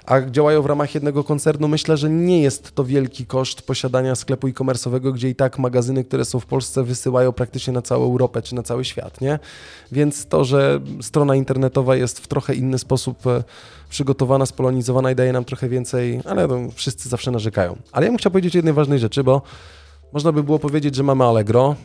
Speaker 1: a działają w ramach jednego koncernu, myślę, że nie jest to wielki koszt posiadania sklepu e-commerce'owego, gdzie i tak magazyny, które są w Polsce, wysyłają praktycznie na całą Europę czy na cały świat, nie? Więc to, że strona internetowa jest w trochę inny sposób e, przygotowana, spolonizowana i daje nam trochę więcej, ale no, wszyscy zawsze narzekają. Ale ja bym chciał powiedzieć o jednej ważnej rzeczy, bo można by było powiedzieć, że mamy Allegro,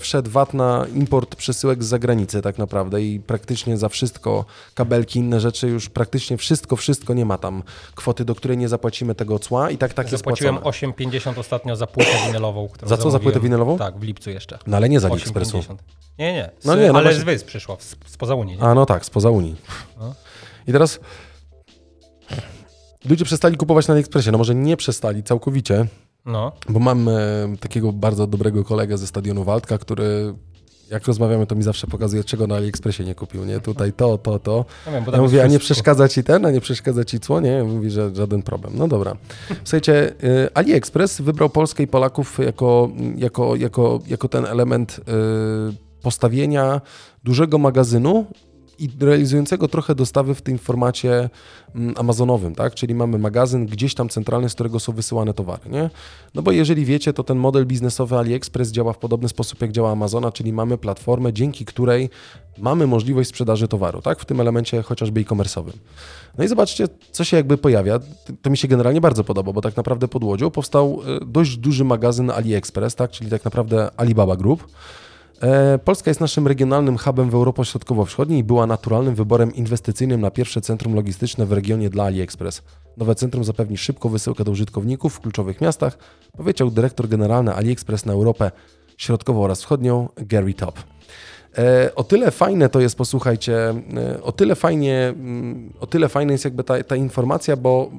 Speaker 1: wszedł VAT na import przesyłek z zagranicy tak naprawdę i praktycznie za wszystko, kabelki, inne rzeczy, już praktycznie wszystko, wszystko nie ma tam kwoty, do której nie zapłacimy tego cła i tak tak jest
Speaker 2: Zapłaciłem
Speaker 1: płacone.
Speaker 2: 8,50 ostatnio za płytę winylową. Którą
Speaker 1: Za co, za płytę winylową?
Speaker 2: Tak, w lipcu jeszcze.
Speaker 1: No ale nie z AliExpressu.
Speaker 2: 8,50. Nie, nie. Z,
Speaker 1: No nie, no
Speaker 2: ale
Speaker 1: właśnie-
Speaker 2: z wysp przyszła, z, spoza Unii. Nie?
Speaker 1: A no tak, spoza Unii.
Speaker 2: No.
Speaker 1: I teraz ludzie przestali kupować na AliExpressie, no może nie przestali całkowicie,
Speaker 2: No.
Speaker 1: Bo mam e, takiego bardzo dobrego kolegę ze stadionu Waldka, który jak rozmawiamy, to mi zawsze pokazuje, czego na AliExpressie nie kupił, nie? Tutaj to, to, to.
Speaker 2: Ja, wiem,
Speaker 1: mówię, a nie przeszkadza ci ten, a nie przeszkadza ci cło? Nie, mówi, że żaden problem. No dobra. Słuchajcie, y, AliExpress wybrał Polskę i Polaków jako, jako, jako, jako ten element y, postawienia dużego magazynu i realizującego trochę dostawy w tym formacie mm, amazonowym, tak? Czyli mamy magazyn gdzieś tam centralny, z którego są wysyłane towary, nie? No bo jeżeli wiecie, to ten model biznesowy AliExpress działa w podobny sposób, jak działa Amazona, czyli mamy platformę, dzięki której mamy możliwość sprzedaży towaru, tak? W tym elemencie chociażby e-commerce'owym. No i zobaczcie, co się jakby pojawia. To mi się generalnie bardzo podoba, bo tak naprawdę pod Łodzią powstał e, dość duży magazyn AliExpress, tak? Czyli tak naprawdę Alibaba Group. E, Polska jest naszym regionalnym hubem w Europie Środkowo-Wschodniej i była naturalnym wyborem inwestycyjnym na pierwsze centrum logistyczne w regionie dla AliExpress. Nowe centrum zapewni szybką wysyłkę do użytkowników w kluczowych miastach, powiedział dyrektor generalny AliExpress na Europę Środkową oraz Wschodnią Gary Top. E, O tyle fajne to jest, posłuchajcie, e, o tyle fajnie, mm, o tyle fajna jest jakby ta, ta informacja, bo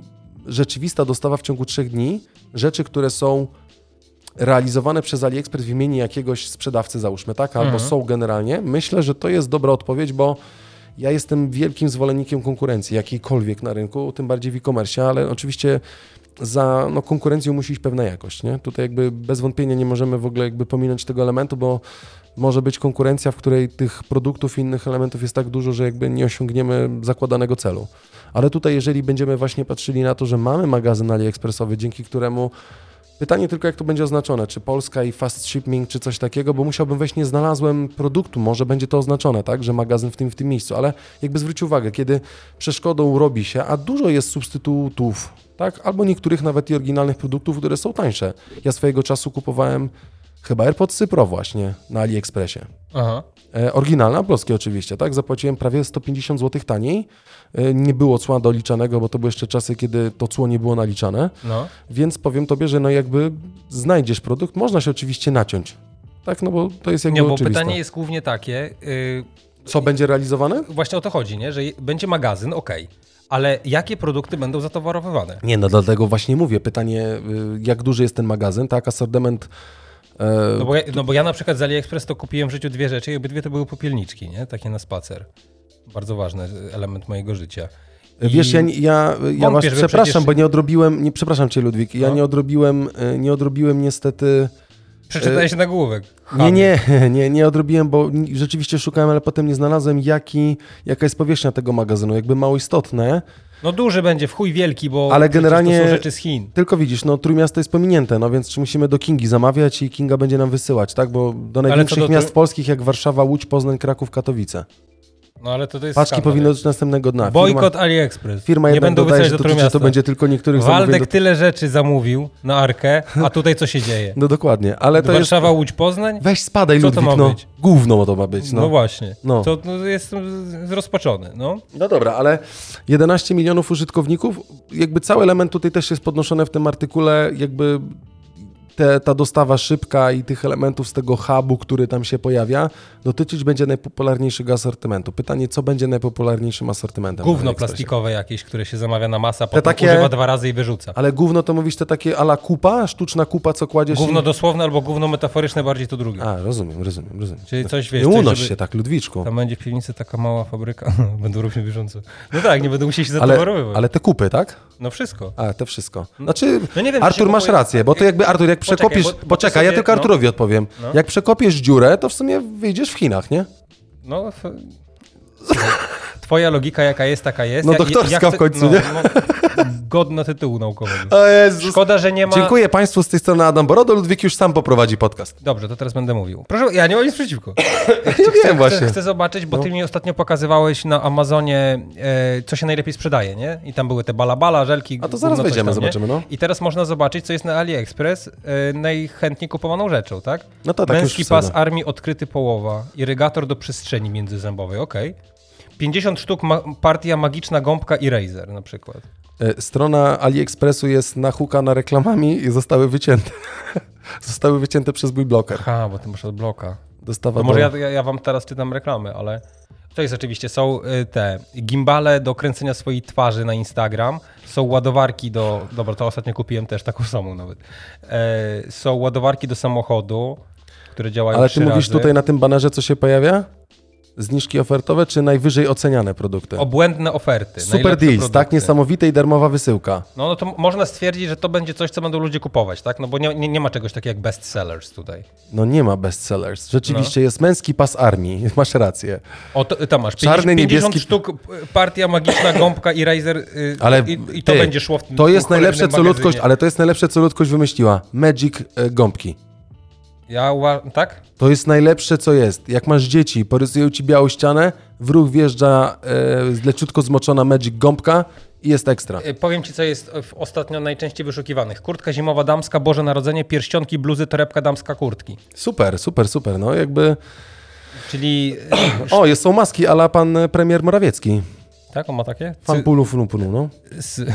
Speaker 1: rzeczywista dostawa w ciągu trzech dni rzeczy, które są realizowane przez AliExpress w imieniu jakiegoś sprzedawcy, załóżmy, tak? Albo
Speaker 2: Mhm.
Speaker 1: są generalnie. Myślę, że to jest dobra odpowiedź, bo ja jestem wielkim zwolennikiem konkurencji, jakiejkolwiek na rynku, tym bardziej w e-commerce, ale oczywiście za no, konkurencją musi iść pewna jakość, nie? Tutaj jakby bez wątpienia nie możemy w ogóle jakby pominąć tego elementu, bo może być konkurencja, w której tych produktów i innych elementów jest tak dużo, że jakby nie osiągniemy zakładanego celu. Ale tutaj, jeżeli będziemy właśnie patrzyli na to, że mamy magazyn AliExpressowy, dzięki któremu Pytanie tylko, jak to będzie oznaczone, czy Polska i fast shipping, czy coś takiego, bo musiałbym wejść, nie znalazłem produktu, może będzie to oznaczone, tak, że magazyn w tym, w tym miejscu, ale jakby zwróć uwagę, kiedy przeszkodą robi się, a dużo jest substytutów, tak, albo niektórych nawet i oryginalnych produktów, które są tańsze. Ja swojego czasu kupowałem chyba AirPodsy Pro właśnie na AliExpressie.
Speaker 2: Aha.
Speaker 1: E, oryginalna, polskie oczywiście, tak? Zapłaciłem prawie 150 zł taniej. E, nie było cła doliczanego, bo to były jeszcze czasy, kiedy to cło nie było naliczane.
Speaker 2: No.
Speaker 1: Więc powiem tobie, że no jakby znajdziesz produkt, można się oczywiście naciąć. Tak, no bo to jest jakby
Speaker 2: Nie, bo
Speaker 1: oczywiste.
Speaker 2: pytanie jest głównie takie, yy,
Speaker 1: Co będzie realizowane?
Speaker 2: właśnie o to chodzi, nie? że będzie magazyn, okej, ale jakie produkty będą zatowarowywane?
Speaker 1: Nie, no dlatego właśnie mówię. Pytanie, y, jak duży jest ten magazyn, tak? Asortyment. E,
Speaker 2: No bo, ja, no bo ja na przykład z AliExpress to kupiłem w życiu dwie rzeczy i obydwie to były popielniczki, nie? Takie na spacer. Bardzo ważny element mojego życia. I-
Speaker 1: Wiesz, ja, ja, ja was przepraszam,
Speaker 2: przecież-
Speaker 1: bo nie odrobiłem, nie, przepraszam cię Ludwik, ja
Speaker 2: No.
Speaker 1: nie odrobiłem, y, nie odrobiłem niestety...
Speaker 2: Przeczytałeś się nagłówek.
Speaker 1: e, Nie, nie, nie, nie odrobiłem, bo rzeczywiście szukałem, ale potem nie znalazłem, jaki, jaka jest powierzchnia tego magazynu. Jakby mało istotne,
Speaker 2: No duży będzie, w chuj wielki, bo
Speaker 1: Ale generalnie-
Speaker 2: to są rzeczy z Chin.
Speaker 1: Tylko widzisz, no Trójmiasto jest pominięte, no więc czy musimy do Kingi zamawiać i Kinga będzie nam wysyłać, tak? Bo do największych
Speaker 2: do
Speaker 1: miast polskich jak Warszawa, Łódź, Poznań, Kraków, Katowice.
Speaker 2: No ale to, to jest
Speaker 1: Paczki
Speaker 2: skandal.
Speaker 1: powinny być następnego dna.
Speaker 2: Bojkot AliExpress.
Speaker 1: Firma
Speaker 2: nie będą
Speaker 1: dodaje, że
Speaker 2: do
Speaker 1: to, że to będzie tylko niektórych zamówień.
Speaker 2: Waldek
Speaker 1: Do...
Speaker 2: tyle rzeczy zamówił na Arkę, a tutaj co się dzieje?
Speaker 1: No dokładnie, ale to jest...
Speaker 2: Warszawa, Łódź, Poznań?
Speaker 1: Weź spadaj,
Speaker 2: Co to
Speaker 1: Ludwik,
Speaker 2: ma
Speaker 1: no.
Speaker 2: być?
Speaker 1: Gówno to ma być,
Speaker 2: No,
Speaker 1: no.
Speaker 2: właśnie.
Speaker 1: No.
Speaker 2: To no, jestem zrozpaczony. No.
Speaker 1: No dobra, ale 11 milionów użytkowników, jakby cały element tutaj też jest podnoszony w tym artykule, jakby te, ta dostawa szybka i tych elementów z tego hubu, który tam się pojawia, dotyczyć będzie najpopularniejszego asortymentu. Pytanie, co będzie najpopularniejszym asortymentem?
Speaker 2: Gówno plastikowe jakieś, które się zamawia na masa, potem
Speaker 1: takie-
Speaker 2: używa dwa razy i wyrzuca.
Speaker 1: Ale gówno to mówisz te takie ala kupa, sztuczna kupa, co kładziesz
Speaker 2: Gówno
Speaker 1: i...
Speaker 2: dosłowne albo gówno metaforyczne, bardziej to drugie.
Speaker 1: A, rozumiem, rozumiem, rozumiem.
Speaker 2: Czyli coś, wiesz,
Speaker 1: Nie unoś
Speaker 2: żeby-
Speaker 1: się tak, Ludwiczku.
Speaker 2: Tam będzie w piwnicy taka mała fabryka, będą równie bieżąco. No tak, nie będą musieli się
Speaker 1: Ale,
Speaker 2: zatowarowywać.
Speaker 1: ale te kupy, tak?
Speaker 2: No wszystko.
Speaker 1: A, to wszystko. Znaczy,
Speaker 2: No nie wiem,
Speaker 1: Artur, masz
Speaker 2: kupuje-
Speaker 1: rację, bo to jakby, Artur, jak
Speaker 2: Poczekaj,
Speaker 1: przekopiesz...
Speaker 2: bo- bo
Speaker 1: Poczekaj, ja
Speaker 2: sobie-
Speaker 1: tylko
Speaker 2: no.
Speaker 1: Arturowi odpowiem.
Speaker 2: No.
Speaker 1: Jak przekopiesz dziurę, to w sumie wyjdziesz w Chinach, nie?
Speaker 2: No, twoja logika jaka jest, taka jest.
Speaker 1: No
Speaker 2: Ja-
Speaker 1: doktorska
Speaker 2: chcę-
Speaker 1: w końcu,
Speaker 2: no,
Speaker 1: nie?
Speaker 2: No, godna tytułu naukowego. Szkoda, że nie ma...
Speaker 1: Dziękuję Państwu z tej strony Adam Borodo. Ludwik już sam poprowadzi podcast.
Speaker 2: Dobrze, to teraz będę mówił. Proszę, ja nie mam nic przeciwko.
Speaker 1: Ja wiem właśnie.
Speaker 2: Chcę, chcę zobaczyć, bo ty mi ostatnio pokazywałeś na Amazonie, e, co się najlepiej sprzedaje, nie? I tam były te balabala, żelki.
Speaker 1: A to zaraz wejdziemy, zobaczymy, no.
Speaker 2: I teraz można zobaczyć, co jest na AliExpress e, najchętniej kupowaną rzeczą, tak?
Speaker 1: No to tak
Speaker 2: Męski pas armii odkryty połowa, irygator do przestrzeni międzyzębowej, okej. 50 sztuk ma partia magiczna gąbka i Razer na przykład.
Speaker 1: E, Strona AliExpressu jest nachukana reklamami i zostały wycięte. zostały wycięte przez mój bloker.
Speaker 2: Ha, bo ty masz od bloka.
Speaker 1: Dostawa
Speaker 2: To może ja, ja, ja wam teraz czytam reklamy, ale to jest oczywiście, są y, te gimbale do kręcenia swojej twarzy na Instagram, są ładowarki do, dobra, to ostatnio kupiłem też taką samą nawet, e, są ładowarki do samochodu, które działają
Speaker 1: Ale ty mówisz
Speaker 2: razy.
Speaker 1: tutaj na tym banerze, co się pojawia? Zniżki ofertowe, czy najwyżej oceniane produkty?
Speaker 2: Obłędne oferty.
Speaker 1: Super deals, tak?
Speaker 2: produkty.
Speaker 1: Niesamowite i darmowa wysyłka.
Speaker 2: No, no to można stwierdzić, że to będzie coś, co będą ludzie kupować, tak? No bo nie, nie, nie ma czegoś takiego jak bestsellers tutaj.
Speaker 1: No nie ma bestsellers. Rzeczywiście
Speaker 2: No.
Speaker 1: jest męski pas armii. Masz rację.
Speaker 2: O, to, tam masz 50,
Speaker 1: Czarny,
Speaker 2: 50
Speaker 1: niebieski-
Speaker 2: sztuk y, partia magiczna, gąbka i Razer y,
Speaker 1: Ale
Speaker 2: i, i to
Speaker 1: ty,
Speaker 2: będzie szło w tym
Speaker 1: To jest najlepsze, co ludzkość, ale to jest najlepsze, co ludzkość wymyśliła. Magic e, gąbki.
Speaker 2: Ja uważam, tak?
Speaker 1: To jest najlepsze, co jest. Jak masz dzieci, porysują ci białą ścianę, w ruch wjeżdża e, leciutko zmoczona Magic gąbka i jest ekstra.
Speaker 2: Y, Powiem ci, co jest ostatnio najczęściej wyszukiwanych. Kurtka zimowa damska, Boże Narodzenie, pierścionki, bluzy, torebka damska, kurtki.
Speaker 1: Super, super, super. No jakby...
Speaker 2: Czyli,
Speaker 1: O, jest, są maski ala pan e, premier Morawiecki.
Speaker 2: tak, on ma takie?
Speaker 1: Fan pulu, fulu, pulu, no.
Speaker 2: z,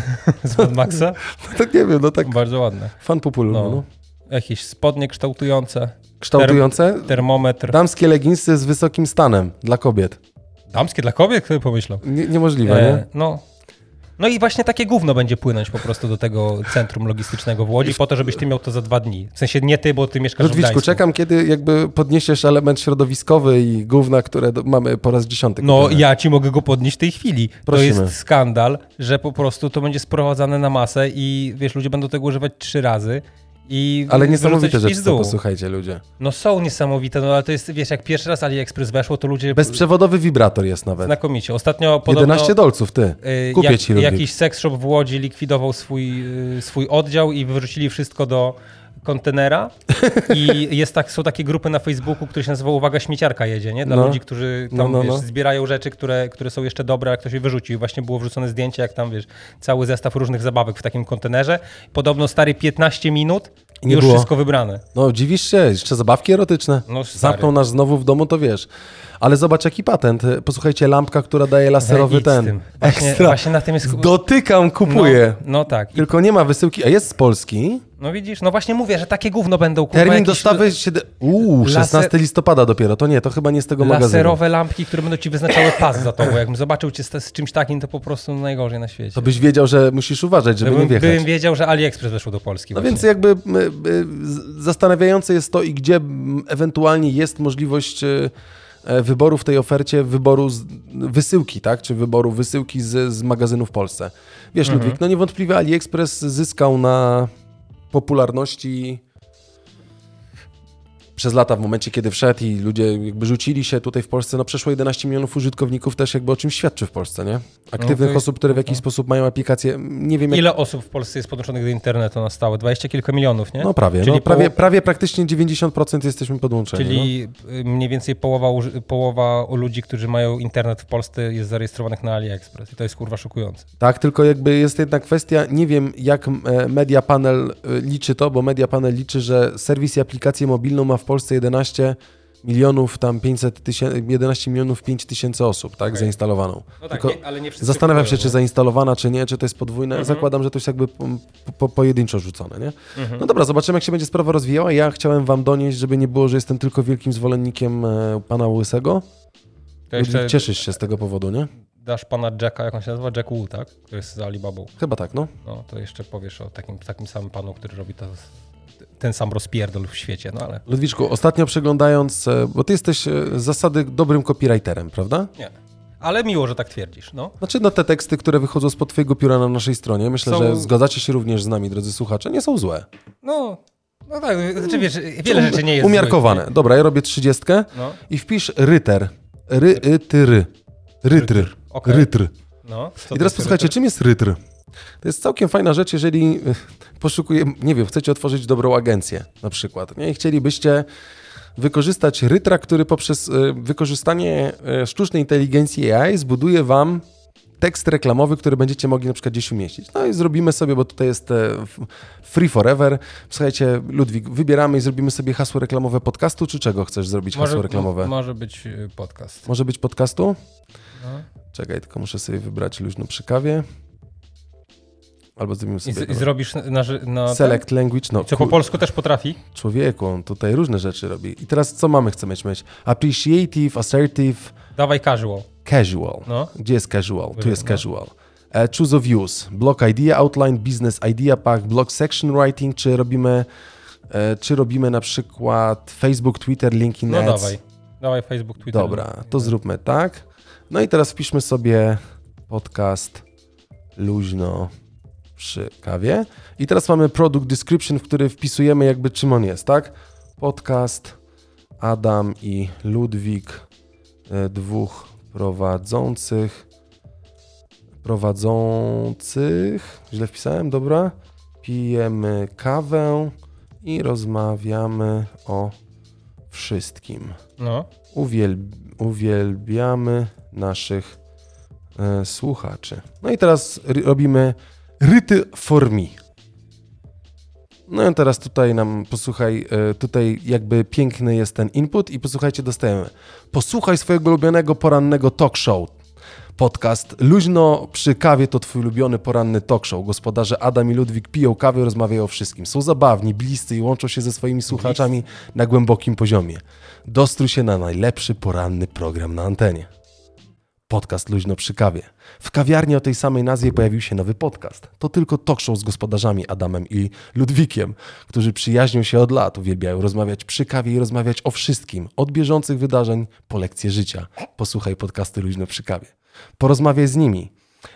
Speaker 2: z Mad Maxa?
Speaker 1: Tak nie wiem, no tak.
Speaker 2: Bardzo ładne.
Speaker 1: Fan pupulu, no.
Speaker 2: No. Jakieś spodnie kształtujące,
Speaker 1: Kształtujące
Speaker 2: termometr.
Speaker 1: damskie leginsy z wysokim stanem dla kobiet.
Speaker 2: Damskie dla kobiet? Kto by pomyślał?
Speaker 1: Nie, niemożliwe, nie?
Speaker 2: E, no. No i właśnie takie gówno będzie płynąć po prostu do tego centrum logistycznego w Łodzi po to, żebyś ty miał to za dwa dni. W sensie nie ty, bo ty mieszkasz w
Speaker 1: Ludwiczku,
Speaker 2: Gdańsku.
Speaker 1: czekam, kiedy jakby podniesiesz element środowiskowy i gówna, które mamy po raz dziesiąty.
Speaker 2: No ja ci mogę go podnieść w tej chwili.
Speaker 1: Prosimy.
Speaker 2: To jest skandal, że po prostu to będzie sprowadzane na masę i wiesz, ludzie będą tego używać trzy razy i
Speaker 1: Ale niesamowite rzeczy, co posłuchajcie ludzie.
Speaker 2: No są niesamowite, no ale to jest, wiesz, jak pierwszy raz AliExpress weszło, to ludzie
Speaker 1: Bezprzewodowy wibrator jest nawet.
Speaker 2: znakomicie. Ostatnio podobno...
Speaker 1: 11 dolców, ty.
Speaker 2: y,
Speaker 1: Kupię
Speaker 2: jak,
Speaker 1: ci.
Speaker 2: Jakiś sex shop w Łodzi likwidował swój, y, swój oddział i wyrzucili wszystko do kontenera i jest tak, są takie grupy na Facebooku, które się nazywa Uwaga Śmieciarka jedzie, nie? Dla
Speaker 1: No.
Speaker 2: ludzi, którzy tam,
Speaker 1: No, no,
Speaker 2: wiesz,
Speaker 1: no.
Speaker 2: zbierają rzeczy, które, które są jeszcze dobre, a ktoś je wyrzucił. I właśnie było wrzucone zdjęcie, jak tam, wiesz, cały zestaw różnych zabawek w takim kontenerze. Podobno stary 15 minut i
Speaker 1: Nie
Speaker 2: już
Speaker 1: było.
Speaker 2: wszystko wybrane.
Speaker 1: No dziwisz się, jeszcze zabawki erotyczne.
Speaker 2: No, stary.
Speaker 1: Zamkną nas znowu w domu, to wiesz. Ale zobacz jaki patent. Posłuchajcie, lampka, która daje laserowy ten.
Speaker 2: Właśnie,
Speaker 1: Ekstra.
Speaker 2: właśnie na tym jest...
Speaker 1: Dotykam, kupuję.
Speaker 2: No, no tak. I,
Speaker 1: Tylko nie ma wysyłki, a jest z Polski.
Speaker 2: no widzisz, no właśnie mówię, że takie gówno będą kurwa,
Speaker 1: Termin
Speaker 2: jakieś
Speaker 1: dostawy... Siedem... Uuu,
Speaker 2: Laser-
Speaker 1: 16 listopada dopiero. To nie, to chyba nie z tego magazynu.
Speaker 2: Laserowe lampki, które będą ci wyznaczały pas za tobą. Jakbym zobaczył cię z, z czymś takim, to po prostu najgorzej na świecie.
Speaker 1: To byś wiedział, że musisz uważać, żeby nie
Speaker 2: Bym,
Speaker 1: wjechać.
Speaker 2: bym wiedział, że AliExpress weszło do Polski.
Speaker 1: No
Speaker 2: właśnie.
Speaker 1: więc jakby zastanawiające jest to i gdzie ewentualnie jest możliwość e, wyboru w tej ofercie, wyboru z, wysyłki, tak? Czy wyboru wysyłki z, z magazynu w Polsce. Wiesz,
Speaker 2: Mhm.
Speaker 1: Ludwik, no niewątpliwie AliExpress zyskał na popularności przez lata, w momencie, kiedy wszedł i ludzie jakby rzucili się tutaj w Polsce, no przeszło 11 milionów użytkowników też jakby o czymś świadczy w Polsce, nie? Aktywnych
Speaker 2: No
Speaker 1: osób, które w jakiś sposób mają aplikację, nie wiem jak...
Speaker 2: Ile osób w Polsce jest podłączonych do internetu na stałe? 20 kilka milionów, nie?
Speaker 1: No prawie,
Speaker 2: Czyli
Speaker 1: no, prawie,
Speaker 2: poło-
Speaker 1: prawie praktycznie 90% jesteśmy podłączeni. no.
Speaker 2: Czyli y, mniej więcej połowa, połowa ludzi, którzy mają internet w Polsce jest zarejestrowanych na AliExpress i to jest kurwa szokujące.
Speaker 1: Tak, tylko jakby jest jedna kwestia, nie wiem jak e, Media Panel e, liczy to, bo Media Panel liczy, że serwis i aplikację mobilną ma w Polsce 11 milionów, tam 500 tysięcy, 11 milionów 5 tysięcy osób, tak,
Speaker 2: Okej.
Speaker 1: zainstalowaną.
Speaker 2: No tak, nie, ale nie
Speaker 1: Zastanawiam się, czy zainstalowana, czy nie, czy to jest podwójne.
Speaker 2: Mhm.
Speaker 1: Zakładam, że to jest jakby po, po, pojedynczo rzucone, nie?
Speaker 2: Mhm.
Speaker 1: No dobra, zobaczymy, jak się będzie sprawa rozwijała. Ja chciałem wam donieść, żeby nie było, że jestem tylko wielkim zwolennikiem e, pana Łysego.
Speaker 2: To jeszcze
Speaker 1: Cieszysz się z tego powodu, nie?
Speaker 2: dasz pana Jacka, jak on się nazywa? Jack Wu, tak? Który jest za Alibabą.
Speaker 1: Chyba tak, no.
Speaker 2: No, to jeszcze powiesz o takim, takim samym panu, który robi to, ten sam rozpierdol w świecie, no ale
Speaker 1: Ludwiczku, ostatnio przeglądając, e, bo ty jesteś e, z zasady dobrym copywriterem, prawda?
Speaker 2: nie. Ale miło, że tak twierdzisz, no.
Speaker 1: Znaczy, no te teksty, które wychodzą spod twojego pióra na naszej stronie, myślę,
Speaker 2: Są-
Speaker 1: że zgadzacie się również z nami, drodzy słuchacze, nie są złe.
Speaker 2: No, no tak, znaczy wiesz, wiele rzeczy nie jest
Speaker 1: Umiarkowane.
Speaker 2: złych,
Speaker 1: Dobra, ja robię trzydziestkę?
Speaker 2: No,
Speaker 1: i wpisz ryter. Ry, y, ty, ry. Rytr.
Speaker 2: okej.
Speaker 1: Rytr.
Speaker 2: no.
Speaker 1: I teraz posłuchajcie, czym jest rytr? To jest całkiem fajna rzecz, jeżeli y, poszukuję, nie wiem, chcecie otworzyć dobrą agencję na przykład, nie? I chcielibyście wykorzystać rytra, który poprzez y, wykorzystanie y, sztucznej inteligencji AI zbuduje wam tekst reklamowy, który będziecie mogli na przykład gdzieś umieścić. No i zrobimy sobie, bo tutaj jest e, free forever. Słuchajcie, Ludwik, wybieramy i zrobimy sobie hasło reklamowe podcastu, czy czego chcesz zrobić hasło
Speaker 2: Może,
Speaker 1: reklamowe?
Speaker 2: może być podcast.
Speaker 1: Może być podcastu?
Speaker 2: No.
Speaker 1: Czekaj, tylko muszę sobie wybrać luźno przy kawie. Albo zrobimy
Speaker 2: I,
Speaker 1: sobie...
Speaker 2: z, I zrobisz na, na,
Speaker 1: Select language, no
Speaker 2: Co po polsku też potrafi?
Speaker 1: człowieku, on tutaj różne rzeczy robi. I teraz co mamy, chcemy mieć? Appreciative, assertive,
Speaker 2: Dawaj casual.
Speaker 1: casual.
Speaker 2: No.
Speaker 1: Gdzie jest casual? Tu jest
Speaker 2: No.
Speaker 1: casual. E, choose of use, block idea, outline, business idea pack, block section writing, czy robimy, e, czy robimy na przykład Facebook, Twitter, LinkedIn
Speaker 2: No
Speaker 1: Ads?
Speaker 2: dawaj. Dawaj Facebook, Twitter.
Speaker 1: Dobra, to zróbmy tak. No i teraz wpiszmy sobie podcast luźno przy kawie. I teraz mamy product description, w który wpisujemy jakby czym on jest, tak? Podcast Adam i Ludwik, e, dwóch prowadzących. Prowadzących, źle wpisałem, dobra. Pijemy kawę i rozmawiamy o wszystkim.
Speaker 2: No.
Speaker 1: Uwielb uwielbiamy naszych e, słuchaczy. No i teraz robimy ryty for me. No i teraz tutaj nam, posłuchaj, e, tutaj jakby piękny jest ten input i posłuchajcie, dostajemy. Posłuchaj swojego ulubionego porannego talk show. Podcast Luźno przy kawie to twój ulubiony poranny talk show. Gospodarze Adam i Ludwik piją kawę rozmawiają o wszystkim. Są zabawni, bliscy i łączą się ze swoimi słuchaczami na głębokim poziomie. Dostrój się na najlepszy poranny program na antenie. Podcast Luźno przy kawie. W kawiarni o tej samej nazwie pojawił się nowy podcast. To tylko talk show z gospodarzami Adamem i Ludwikiem, którzy przyjaźnią się od lat, uwielbiają rozmawiać przy kawie i rozmawiać o wszystkim, od bieżących wydarzeń po lekcje życia. Posłuchaj podcasty Luźno przy kawie. Porozmawiaj z nimi.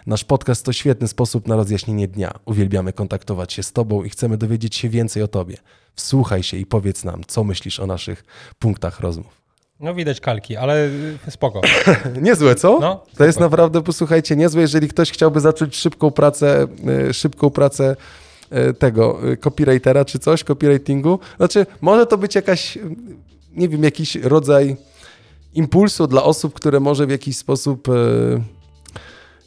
Speaker 1: Nasz podcast to świetny sposób na rozjaśnienie dnia. Uwielbiamy kontaktować się z Tobą i chcemy dowiedzieć się więcej o Tobie. Wsłuchaj się i powiedz nam, co myślisz o naszych punktach rozmów.
Speaker 2: No widać kalki, ale y, spoko.
Speaker 1: Niezłe, co?
Speaker 2: No,
Speaker 1: to jest naprawdę, posłuchajcie, niezłe, jeżeli ktoś chciałby zacząć szybką pracę, y, szybką pracę y, tego copywritera czy coś, copywritingu. Znaczy, może to być jakaś, nie wiem, jakiś rodzaj impulsu dla osób, które może w jakiś sposób,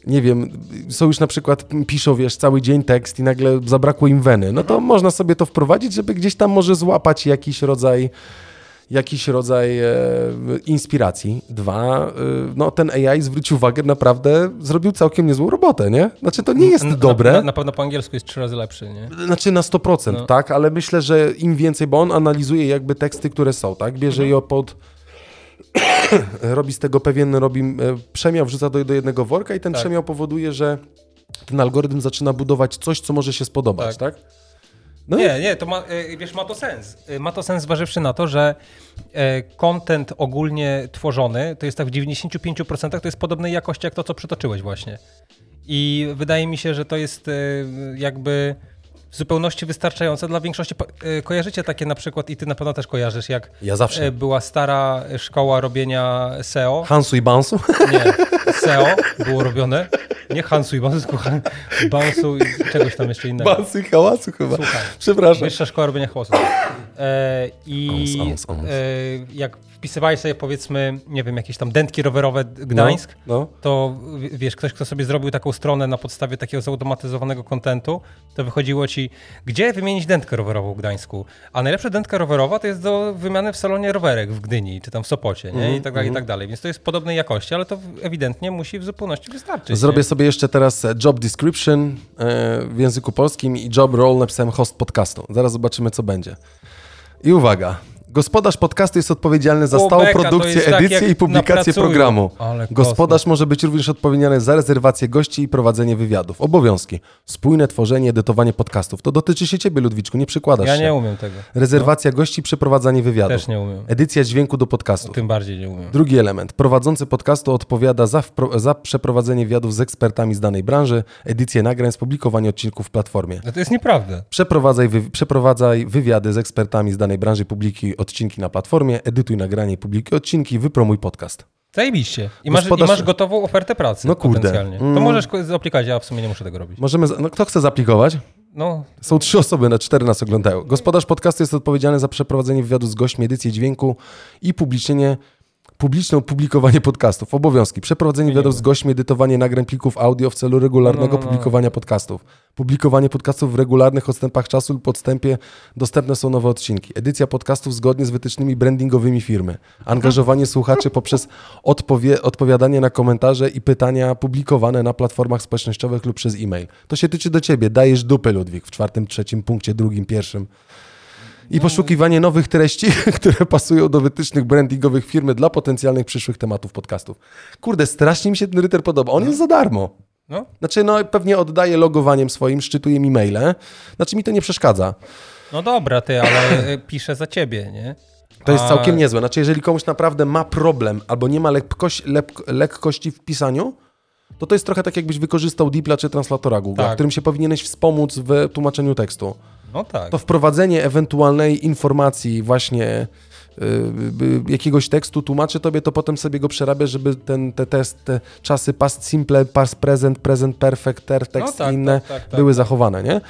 Speaker 1: nie wiem, są już na przykład, piszą, wiesz, cały dzień tekst i nagle zabrakło im weny. No to można sobie to wprowadzić, żeby gdzieś tam może złapać jakiś rodzaj jakiś rodzaj e, inspiracji. Dwa, e, no ten AI zwróć uwagę, naprawdę zrobił całkiem niezłą robotę, nie? Znaczy to nie jest
Speaker 2: Na-
Speaker 1: dobre,
Speaker 2: Na, na pewno po angielsku jest trzy razy lepszy, nie?
Speaker 1: znaczy na 100%,
Speaker 2: No.
Speaker 1: tak? Ale myślę, że im więcej, bo on analizuje jakby teksty, które są, tak? Bierze
Speaker 2: Mhm.
Speaker 1: je pod... robi z tego pewien, robi e, przemiał, wrzuca do, do jednego worka i ten
Speaker 2: Tak.
Speaker 1: przemiał powoduje, że ten algorytm zaczyna budować coś, co może się spodobać, tak? No
Speaker 2: Nie, nie, to ma, y, wiesz, ma to sens. Y, Ma to sens zważywszy na to, że e, content ogólnie tworzony, to jest tak w 95% to jest podobnej jakości jak to, co przytoczyłeś właśnie. I wydaje mi się, że to jest e, jakby w zupełności wystarczające dla większości. e, Kojarzycie takie na przykład, i ty na pewno też kojarzysz, jak
Speaker 1: Ja zawsze.
Speaker 2: e, była stara szkoła robienia SEO.
Speaker 1: Hansu i Bansu?
Speaker 2: Nie, SEO było robione. Nie Hansu i Bansu, tylko Bansu i czegoś tam jeszcze innego.
Speaker 1: Bansu i hałasu chyba.
Speaker 2: Słuchaj.
Speaker 1: Przepraszam.
Speaker 2: Wyższa szkoła robienia hałasu. E, I. E, jak wpisywałeś sobie powiedzmy, nie wiem, jakieś tam dętki rowerowe Gdańsk,
Speaker 1: No, no.
Speaker 2: to wiesz, ktoś, kto sobie zrobił taką stronę na podstawie takiego zautomatyzowanego kontentu, to wychodziło ci, gdzie wymienić dętkę rowerową w Gdańsku. A najlepsza dętka rowerowa to jest do wymiany w salonie rowerek w Gdyni, czy tam w Sopocie, nie? I tak dalej, i tak dalej. Więc to jest podobnej jakości, ale to ewidentnie musi w zupełności wystarczyć.
Speaker 1: Zrobię
Speaker 2: nie?
Speaker 1: sobie jeszcze teraz e, job description e, w języku polskim i job role napisałem host podcastu. Zaraz zobaczymy, co będzie. I uwaga. Gospodarz podcastu jest odpowiedzialny za stałą
Speaker 2: beka,
Speaker 1: produkcję,
Speaker 2: tak,
Speaker 1: edycję
Speaker 2: jak
Speaker 1: i publikację programu. Gospodarz może być również odpowiedzialny za rezerwację gości i prowadzenie wywiadów. Obowiązki. Spójne tworzenie, edytowanie podcastów. To dotyczy się ciebie, Ludwiczku, nie przykładasz
Speaker 2: Ja
Speaker 1: się.
Speaker 2: nie umiem tego.
Speaker 1: Rezerwacja gości, przeprowadzanie wywiadów.
Speaker 2: Też nie umiem.
Speaker 1: Edycja dźwięku do podcastów.
Speaker 2: Tym bardziej nie umiem.
Speaker 1: Drugi element. Prowadzący podcastu odpowiada za, wpro- za przeprowadzenie wywiadów z ekspertami z danej branży, edycję nagrań, publikowanie odcinków w platformie.
Speaker 2: No to jest nieprawda.
Speaker 1: Przeprowadzaj, wy, przeprowadzaj wywiady z ekspertami z danej branży, publikuj odcinki na platformie, edytuj nagranie, publikuj odcinki, wypromuj podcast.
Speaker 2: Zajebiście. I masz,
Speaker 1: Gospodarz-
Speaker 2: I masz gotową ofertę pracy
Speaker 1: No kurde.
Speaker 2: potencjalnie. To
Speaker 1: Mm.
Speaker 2: możesz zaaplikować, ja w sumie nie muszę tego robić.
Speaker 1: Możemy, no kto chce zaaplikować?
Speaker 2: No,
Speaker 1: Są trzy osoby, na cztery nas oglądają. Gospodarz podcastu jest odpowiedzialny za przeprowadzenie wywiadu z gośćmi, edycję dźwięku i publicznienie publiczne publikowanie podcastów. Obowiązki. Przeprowadzenie wywiadów z gośćmi, edytowanie nagrań plików audio w celu regularnego
Speaker 2: no, no, no.
Speaker 1: publikowania podcastów. Publikowanie podcastów w regularnych odstępach czasu lub odstępie dostępne są nowe odcinki. Edycja podcastów zgodnie z wytycznymi brandingowymi firmy. Angażowanie słuchaczy poprzez odpowie, odpowiadanie na komentarze i pytania publikowane na platformach społecznościowych lub przez e-mail. To się tyczy do ciebie. Dajesz dupę, Ludwik, w czwartym, trzecim punkcie, drugim, pierwszym. I poszukiwanie nowych treści, które pasują do wytycznych brandingowych firmy dla potencjalnych przyszłych tematów podcastów. Kurde, strasznie mi się ten ryter podoba. On jest za darmo.
Speaker 2: No.
Speaker 1: Znaczy, no pewnie oddaje logowaniem swoim, szczytuje mi maile. Znaczy mi to nie przeszkadza.
Speaker 2: no dobra, ty, ale e, piszę za ciebie, nie?
Speaker 1: To jest
Speaker 2: A-
Speaker 1: całkiem niezłe. Znaczy, jeżeli komuś naprawdę ma problem albo nie ma lekkości, lekkości w pisaniu, to to jest trochę tak, jakbyś wykorzystał Deepla czy translatora Google,
Speaker 2: Tak.
Speaker 1: którym się powinieneś wspomóc w tłumaczeniu tekstu.
Speaker 2: No tak.
Speaker 1: To wprowadzenie ewentualnej informacji właśnie y, y, jakiegoś tekstu tłumaczy tobie, to potem sobie go przerabiasz, żeby ten, te, test, te czasy past simple, past present, present perfect, ter, tekst
Speaker 2: tak,
Speaker 1: i inne
Speaker 2: tak, tak, tak,
Speaker 1: były
Speaker 2: tak.
Speaker 1: zachowane, nie?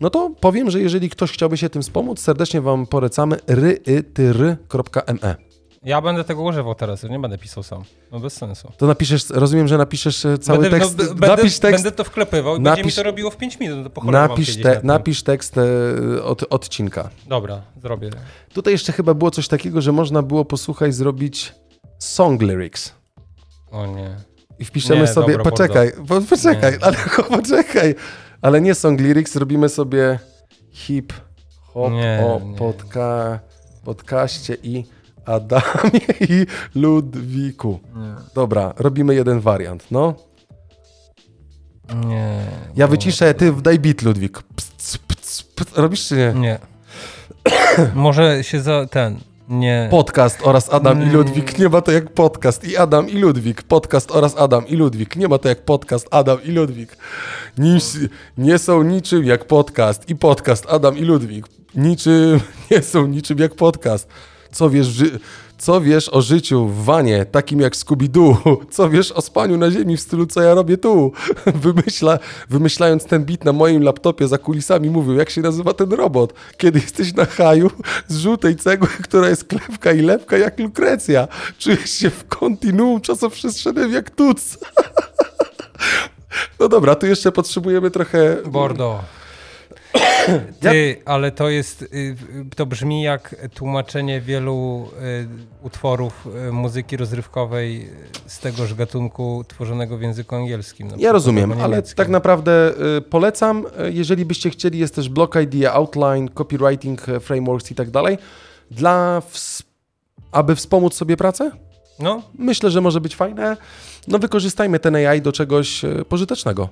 Speaker 1: No to powiem, że jeżeli ktoś chciałby się tym wspomóc, serdecznie wam polecamy rytyry.me.
Speaker 2: Ja będę tego używał teraz, nie będę pisał sam. No bez sensu.
Speaker 1: To napiszesz, rozumiem, że napiszesz e, cały
Speaker 2: będę,
Speaker 1: tekst,
Speaker 2: no, b- będę,
Speaker 1: napisz tekst,
Speaker 2: będę to wklepywał i będzie mi
Speaker 1: napisz-
Speaker 2: to robiło w 5 minut. No to
Speaker 1: napisz, te,
Speaker 2: tym.
Speaker 1: napisz tekst e, od odcinka.
Speaker 2: Dobra, zrobię.
Speaker 1: Tutaj jeszcze chyba było coś takiego, że można było posłuchaj zrobić song lyrics.
Speaker 2: O nie.
Speaker 1: I wpiszemy
Speaker 2: Nie,
Speaker 1: sobie.
Speaker 2: dobra,
Speaker 1: poczekaj, po, poczekaj,
Speaker 2: Nie.
Speaker 1: ale poczekaj. Ale nie song lyrics, robimy sobie hip hop
Speaker 2: Nie,
Speaker 1: o
Speaker 2: nie.
Speaker 1: podca, podcaście i Adamie i Ludwiku.
Speaker 2: Nie.
Speaker 1: Dobra, robimy jeden wariant, no.
Speaker 2: Nie.
Speaker 1: Ja
Speaker 2: bo-
Speaker 1: wyciszę, ty daj beat, Ludwik. Pc, pc, pc. Robisz czy nie?
Speaker 2: Nie. Może się za ten. Nie.
Speaker 1: Podcast oraz Adam i
Speaker 2: Mm.
Speaker 1: Ludwik. Nie ma to jak podcast i Adam i Ludwik. Podcast oraz Adam i Ludwik. Nie ma to jak podcast Adam i Ludwik. Nic, nie są niczym jak podcast i podcast Adam i Ludwik. Niczym nie są niczym jak podcast. Co wiesz, co wiesz o życiu w wanie, takim jak Scooby-Doo? Co wiesz o spaniu na ziemi w stylu co ja robię tu? Wymyśla, wymyślając ten bit na moim laptopie za kulisami mówił, jak się nazywa ten robot? Kiedy jesteś na haju z żółtej cegły, która jest klepka i lepka jak lukrecja. Czujesz się w kontinuum czasoprzestrzennym jak tuc. No dobra, tu jeszcze potrzebujemy trochę...
Speaker 2: Bordo. Ty, ale to jest, y, to brzmi jak tłumaczenie wielu y, utworów y, muzyki rozrywkowej z tegoż gatunku tworzonego w języku angielskim.
Speaker 1: Ja rozumiem, ale tak naprawdę polecam. Jeżeli byście chcieli, jest też Block Idea, Outline, Copywriting, Frameworks i tak dalej. Dla, aby wspomóc sobie pracę?
Speaker 2: No,
Speaker 1: Myślę, że może być fajne. No wykorzystajmy ten AI do czegoś pożytecznego.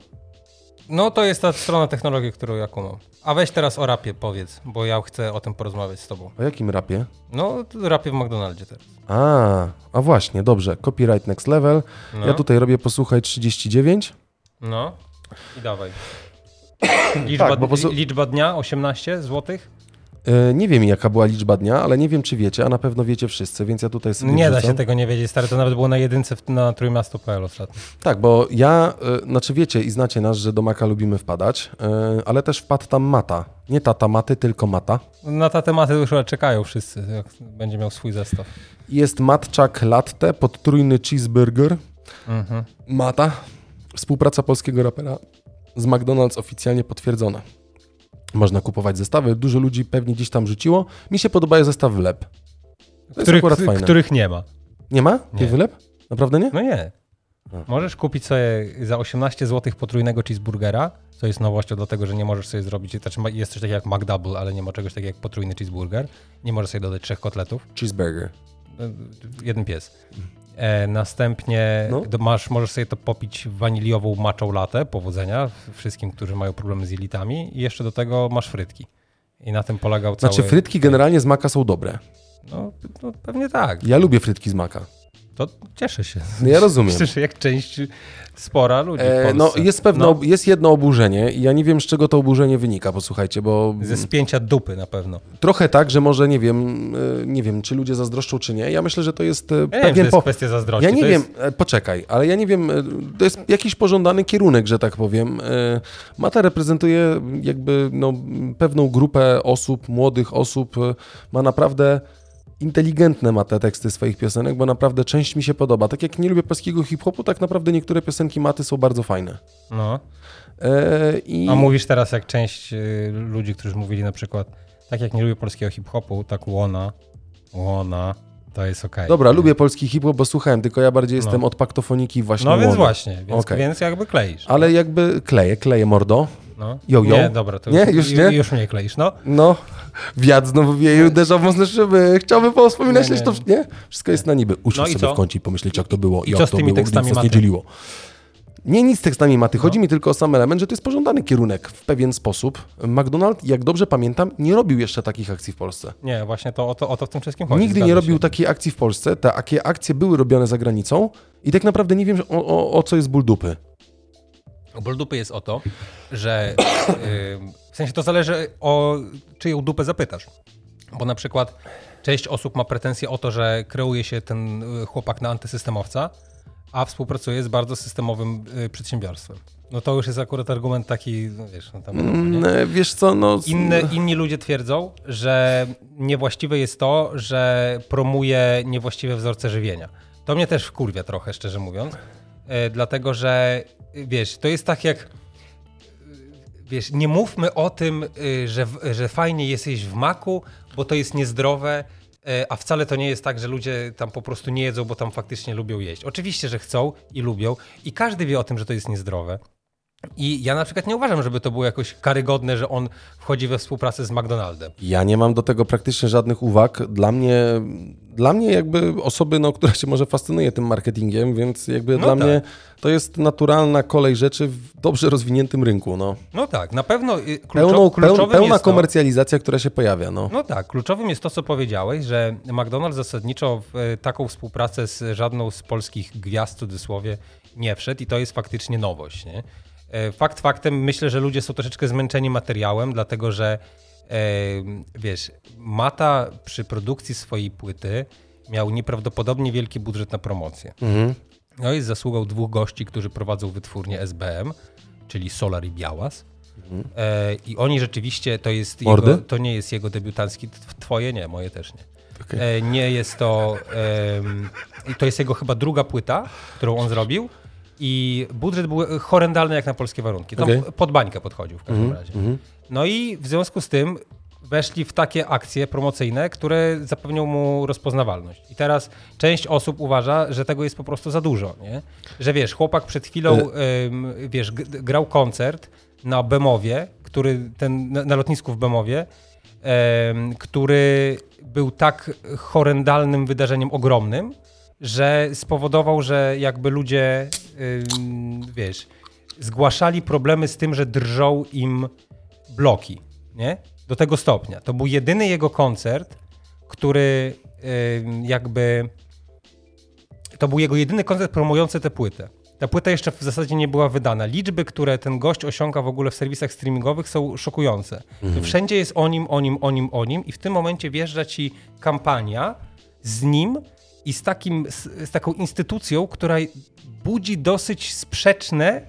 Speaker 2: No to jest ta strona technologii, którą ja kumam. A weź teraz o rapie powiedz, bo ja chcę o tym porozmawiać z tobą.
Speaker 1: O jakim rapie?
Speaker 2: No, rapie w McDonaldzie teraz.
Speaker 1: A, a właśnie, dobrze. Copyright next level.
Speaker 2: No,
Speaker 1: Ja tutaj robię posłuchaj 39.
Speaker 2: no i dawaj. Liczba,
Speaker 1: Tak, bo po prostu-
Speaker 2: liczba dnia 18 złotych?
Speaker 1: E, Nie wiem, jaka była liczba dnia, ale nie wiem, czy wiecie, a na pewno wiecie wszyscy, więc ja tutaj sobie
Speaker 2: Nie da
Speaker 1: wrzucam.
Speaker 2: się tego nie wiedzieć, stary. To nawet było na jedynce na trójmiasto.pl ostatnio.
Speaker 1: Tak, bo ja, e, znaczy wiecie i znacie nas, że do Maka lubimy wpadać, e, ale też wpadł tam Mata. Nie tata Maty, tylko Mata.
Speaker 2: Na te tematy już czekają wszyscy, jak będzie miał swój zestaw.
Speaker 1: Jest matczak latte, podtrójny cheeseburger.
Speaker 2: Mhm.
Speaker 1: Mata. Współpraca polskiego rapera z McDonald's oficjalnie potwierdzona. Można kupować zestawy, dużo ludzi pewnie gdzieś tam rzuciło. Mi się podoba zestaw wlep. To
Speaker 2: Których, których nie ma.
Speaker 1: Nie ma?
Speaker 2: Nie.
Speaker 1: Wylep? Naprawdę nie?
Speaker 2: No nie. Możesz kupić sobie za 18 zł potrójnego cheeseburgera, co jest nowością, dlatego że nie możesz sobie zrobić, znaczy jest coś takiego jak McDouble, ale nie ma czegoś takiego jak potrójny cheeseburger. Nie możesz sobie dodać trzech kotletów.
Speaker 1: Cheeseburger.
Speaker 2: Jeden pies. E, następnie
Speaker 1: No.
Speaker 2: masz, możesz sobie to popić waniliową maczą latę, powodzenia wszystkim, którzy mają problemy z jelitami i jeszcze do tego masz frytki. I na tym polegał cały...
Speaker 1: Znaczy frytki generalnie z Maka są dobre.
Speaker 2: No, no pewnie tak.
Speaker 1: Ja lubię frytki z Maka.
Speaker 2: To cieszę się.
Speaker 1: No ja rozumiem.
Speaker 2: Że jak część spora ludzi
Speaker 1: E, no jest pewne,
Speaker 2: No,
Speaker 1: jest jedno oburzenie i ja nie wiem z czego to oburzenie wynika, posłuchajcie, bo
Speaker 2: Ze spięcia dupy na pewno.
Speaker 1: trochę tak, że może nie wiem, e, nie wiem, czy ludzie zazdroszczą, czy nie. Ja myślę, że to jest e,
Speaker 2: Ja nie wiem, czy to
Speaker 1: pewien
Speaker 2: jest
Speaker 1: po...
Speaker 2: kwestia zazdrości.
Speaker 1: Ja nie
Speaker 2: to
Speaker 1: wiem,
Speaker 2: Jest...
Speaker 1: poczekaj, ale ja nie wiem, e, to jest jakiś pożądany kierunek, że tak powiem. Mata reprezentuje jakby no, pewną grupę osób, młodych osób, ma naprawdę inteligentne ma te teksty swoich piosenek, bo naprawdę część mi się podoba. Tak jak nie lubię polskiego hip-hopu, tak naprawdę niektóre piosenki Maty są bardzo fajne.
Speaker 2: No.
Speaker 1: E, i...
Speaker 2: A mówisz teraz jak część y, ludzi, którzy mówili na przykład, tak jak nie lubię polskiego hip-hopu, tak łona, łona, to jest okej.
Speaker 1: Dobra, lubię polski hip-hop, bo słuchałem, tylko ja bardziej jestem
Speaker 2: No.
Speaker 1: od paktofoniki właśnie
Speaker 2: No więc
Speaker 1: Łona.
Speaker 2: właśnie, więc,
Speaker 1: Okej.
Speaker 2: więc jakby kleisz.
Speaker 1: Ale jakby kleję, kleję mordo.
Speaker 2: No.
Speaker 1: Jo, jo.
Speaker 2: Nie, dobra, to
Speaker 1: Nie,
Speaker 2: już,
Speaker 1: już
Speaker 2: ju-
Speaker 1: nie?
Speaker 2: Już mnie kleisz, no.
Speaker 1: No, wiatr znowu wieje, uderza w mocne szyby. Chciałbym powspominać
Speaker 2: Nie, nie.
Speaker 1: to, nie? Wszystko jest na niby. Usiądź
Speaker 2: No
Speaker 1: sobie
Speaker 2: co?
Speaker 1: w kącie i pomyśleć, jak to było i,
Speaker 2: I
Speaker 1: jak to było, gdy nas nie dzieliło. Nie, nic z tekstami Maty.
Speaker 2: No.
Speaker 1: Chodzi mi tylko o sam element, że to jest pożądany kierunek w pewien sposób. McDonald, jak dobrze pamiętam, nie robił jeszcze takich akcji w Polsce.
Speaker 2: Nie, właśnie to o to, o to w tym wszystkim chodzi.
Speaker 1: Nigdy nie
Speaker 2: się.
Speaker 1: robił takiej akcji w Polsce. Takie akcje były robione za granicą i tak naprawdę nie wiem o, o, o co jest ból dupy.
Speaker 2: Ból dupy jest o to, że yy, w sensie to zależy o czyją dupę zapytasz. Bo na przykład część osób ma pretensje o to, że kreuje się ten y, chłopak na antysystemowca, a współpracuje z bardzo systemowym y, przedsiębiorstwem. No to już jest akurat argument taki, no wiesz, no tam?
Speaker 1: Mm, wiesz co, no...
Speaker 2: Inne, inni ludzie twierdzą, że niewłaściwe jest to, że promuje niewłaściwe wzorce żywienia. To mnie też wkurwia trochę, szczerze mówiąc, e, dlatego że wiesz, to jest tak jak wiesz, nie mówmy o tym, y, że, że fajnie jest jeść w maku, bo to jest niezdrowe, e, a wcale to nie jest tak, że ludzie tam po prostu nie jedzą, bo tam faktycznie lubią jeść. Oczywiście, że chcą i lubią i każdy wie o tym, że to jest niezdrowe. I ja na przykład nie uważam, żeby to było jakoś karygodne, że on wchodzi we współpracę z McDonaldem.
Speaker 1: Ja nie mam do tego praktycznie żadnych uwag. Dla mnie, dla mnie jakby osoby, no, która się może fascynuje tym marketingiem, więc jakby
Speaker 2: No
Speaker 1: dla
Speaker 2: tak.
Speaker 1: mnie to jest naturalna kolej rzeczy w dobrze rozwiniętym rynku. No.
Speaker 2: No tak, na pewno y, kluczo,
Speaker 1: Pełną, peł,
Speaker 2: kluczowym
Speaker 1: pełna
Speaker 2: jest to,
Speaker 1: komercjalizacja, która się pojawia. No.
Speaker 2: No tak, kluczowym jest to, co powiedziałeś, że McDonald's zasadniczo w e, taką współpracę z żadną z polskich gwiazd, w cudzysłowie, nie wszedł i to jest faktycznie nowość. Nie? E, Fakt faktem, myślę, że ludzie są troszeczkę zmęczeni materiałem, dlatego że e, wiesz, Mata przy produkcji swojej płyty miał nieprawdopodobnie wielki budżet na promocję.
Speaker 1: Mhm.
Speaker 2: No jest zasługą dwóch gości, którzy prowadzą wytwórnię SBM, czyli Solar i Białas. E, I oni rzeczywiście, to jest jego, to nie jest jego debiutancki, twoje nie, moje też nie.
Speaker 1: Okej.
Speaker 2: E, nie jest to, i to jest jego chyba druga płyta, którą on zrobił i budżet był horrendalny jak na polskie warunki. Tam
Speaker 1: Okej.
Speaker 2: pod bańkę podchodził w każdym
Speaker 1: Mhm,
Speaker 2: razie.
Speaker 1: mhm.
Speaker 2: No i w związku z tym weszli w takie akcje promocyjne, które zapewnią mu rozpoznawalność. I teraz część osób uważa, że tego jest po prostu za dużo, nie? Że wiesz, chłopak przed chwilą, ym, wiesz, grał koncert na Bemowie, który, ten, na, na lotnisku w Bemowie, em, który był tak horrendalnym wydarzeniem ogromnym, że spowodował, że jakby ludzie, ym, wiesz, zgłaszali problemy z tym, że drżą im bloki, nie? Do tego stopnia. To był jedyny jego koncert, który ym, jakby... To był jego jedyny koncert promujący tę płytę. Ta płyta jeszcze w zasadzie nie była wydana. Liczby, które ten gość osiąga w ogóle w serwisach streamingowych są szokujące.
Speaker 1: Mhm.
Speaker 2: Wszędzie jest o nim, o nim, o nim, o nim i w tym momencie wjeżdża ci kampania z nim i z, takim, z, z taką instytucją, która budzi dosyć sprzeczne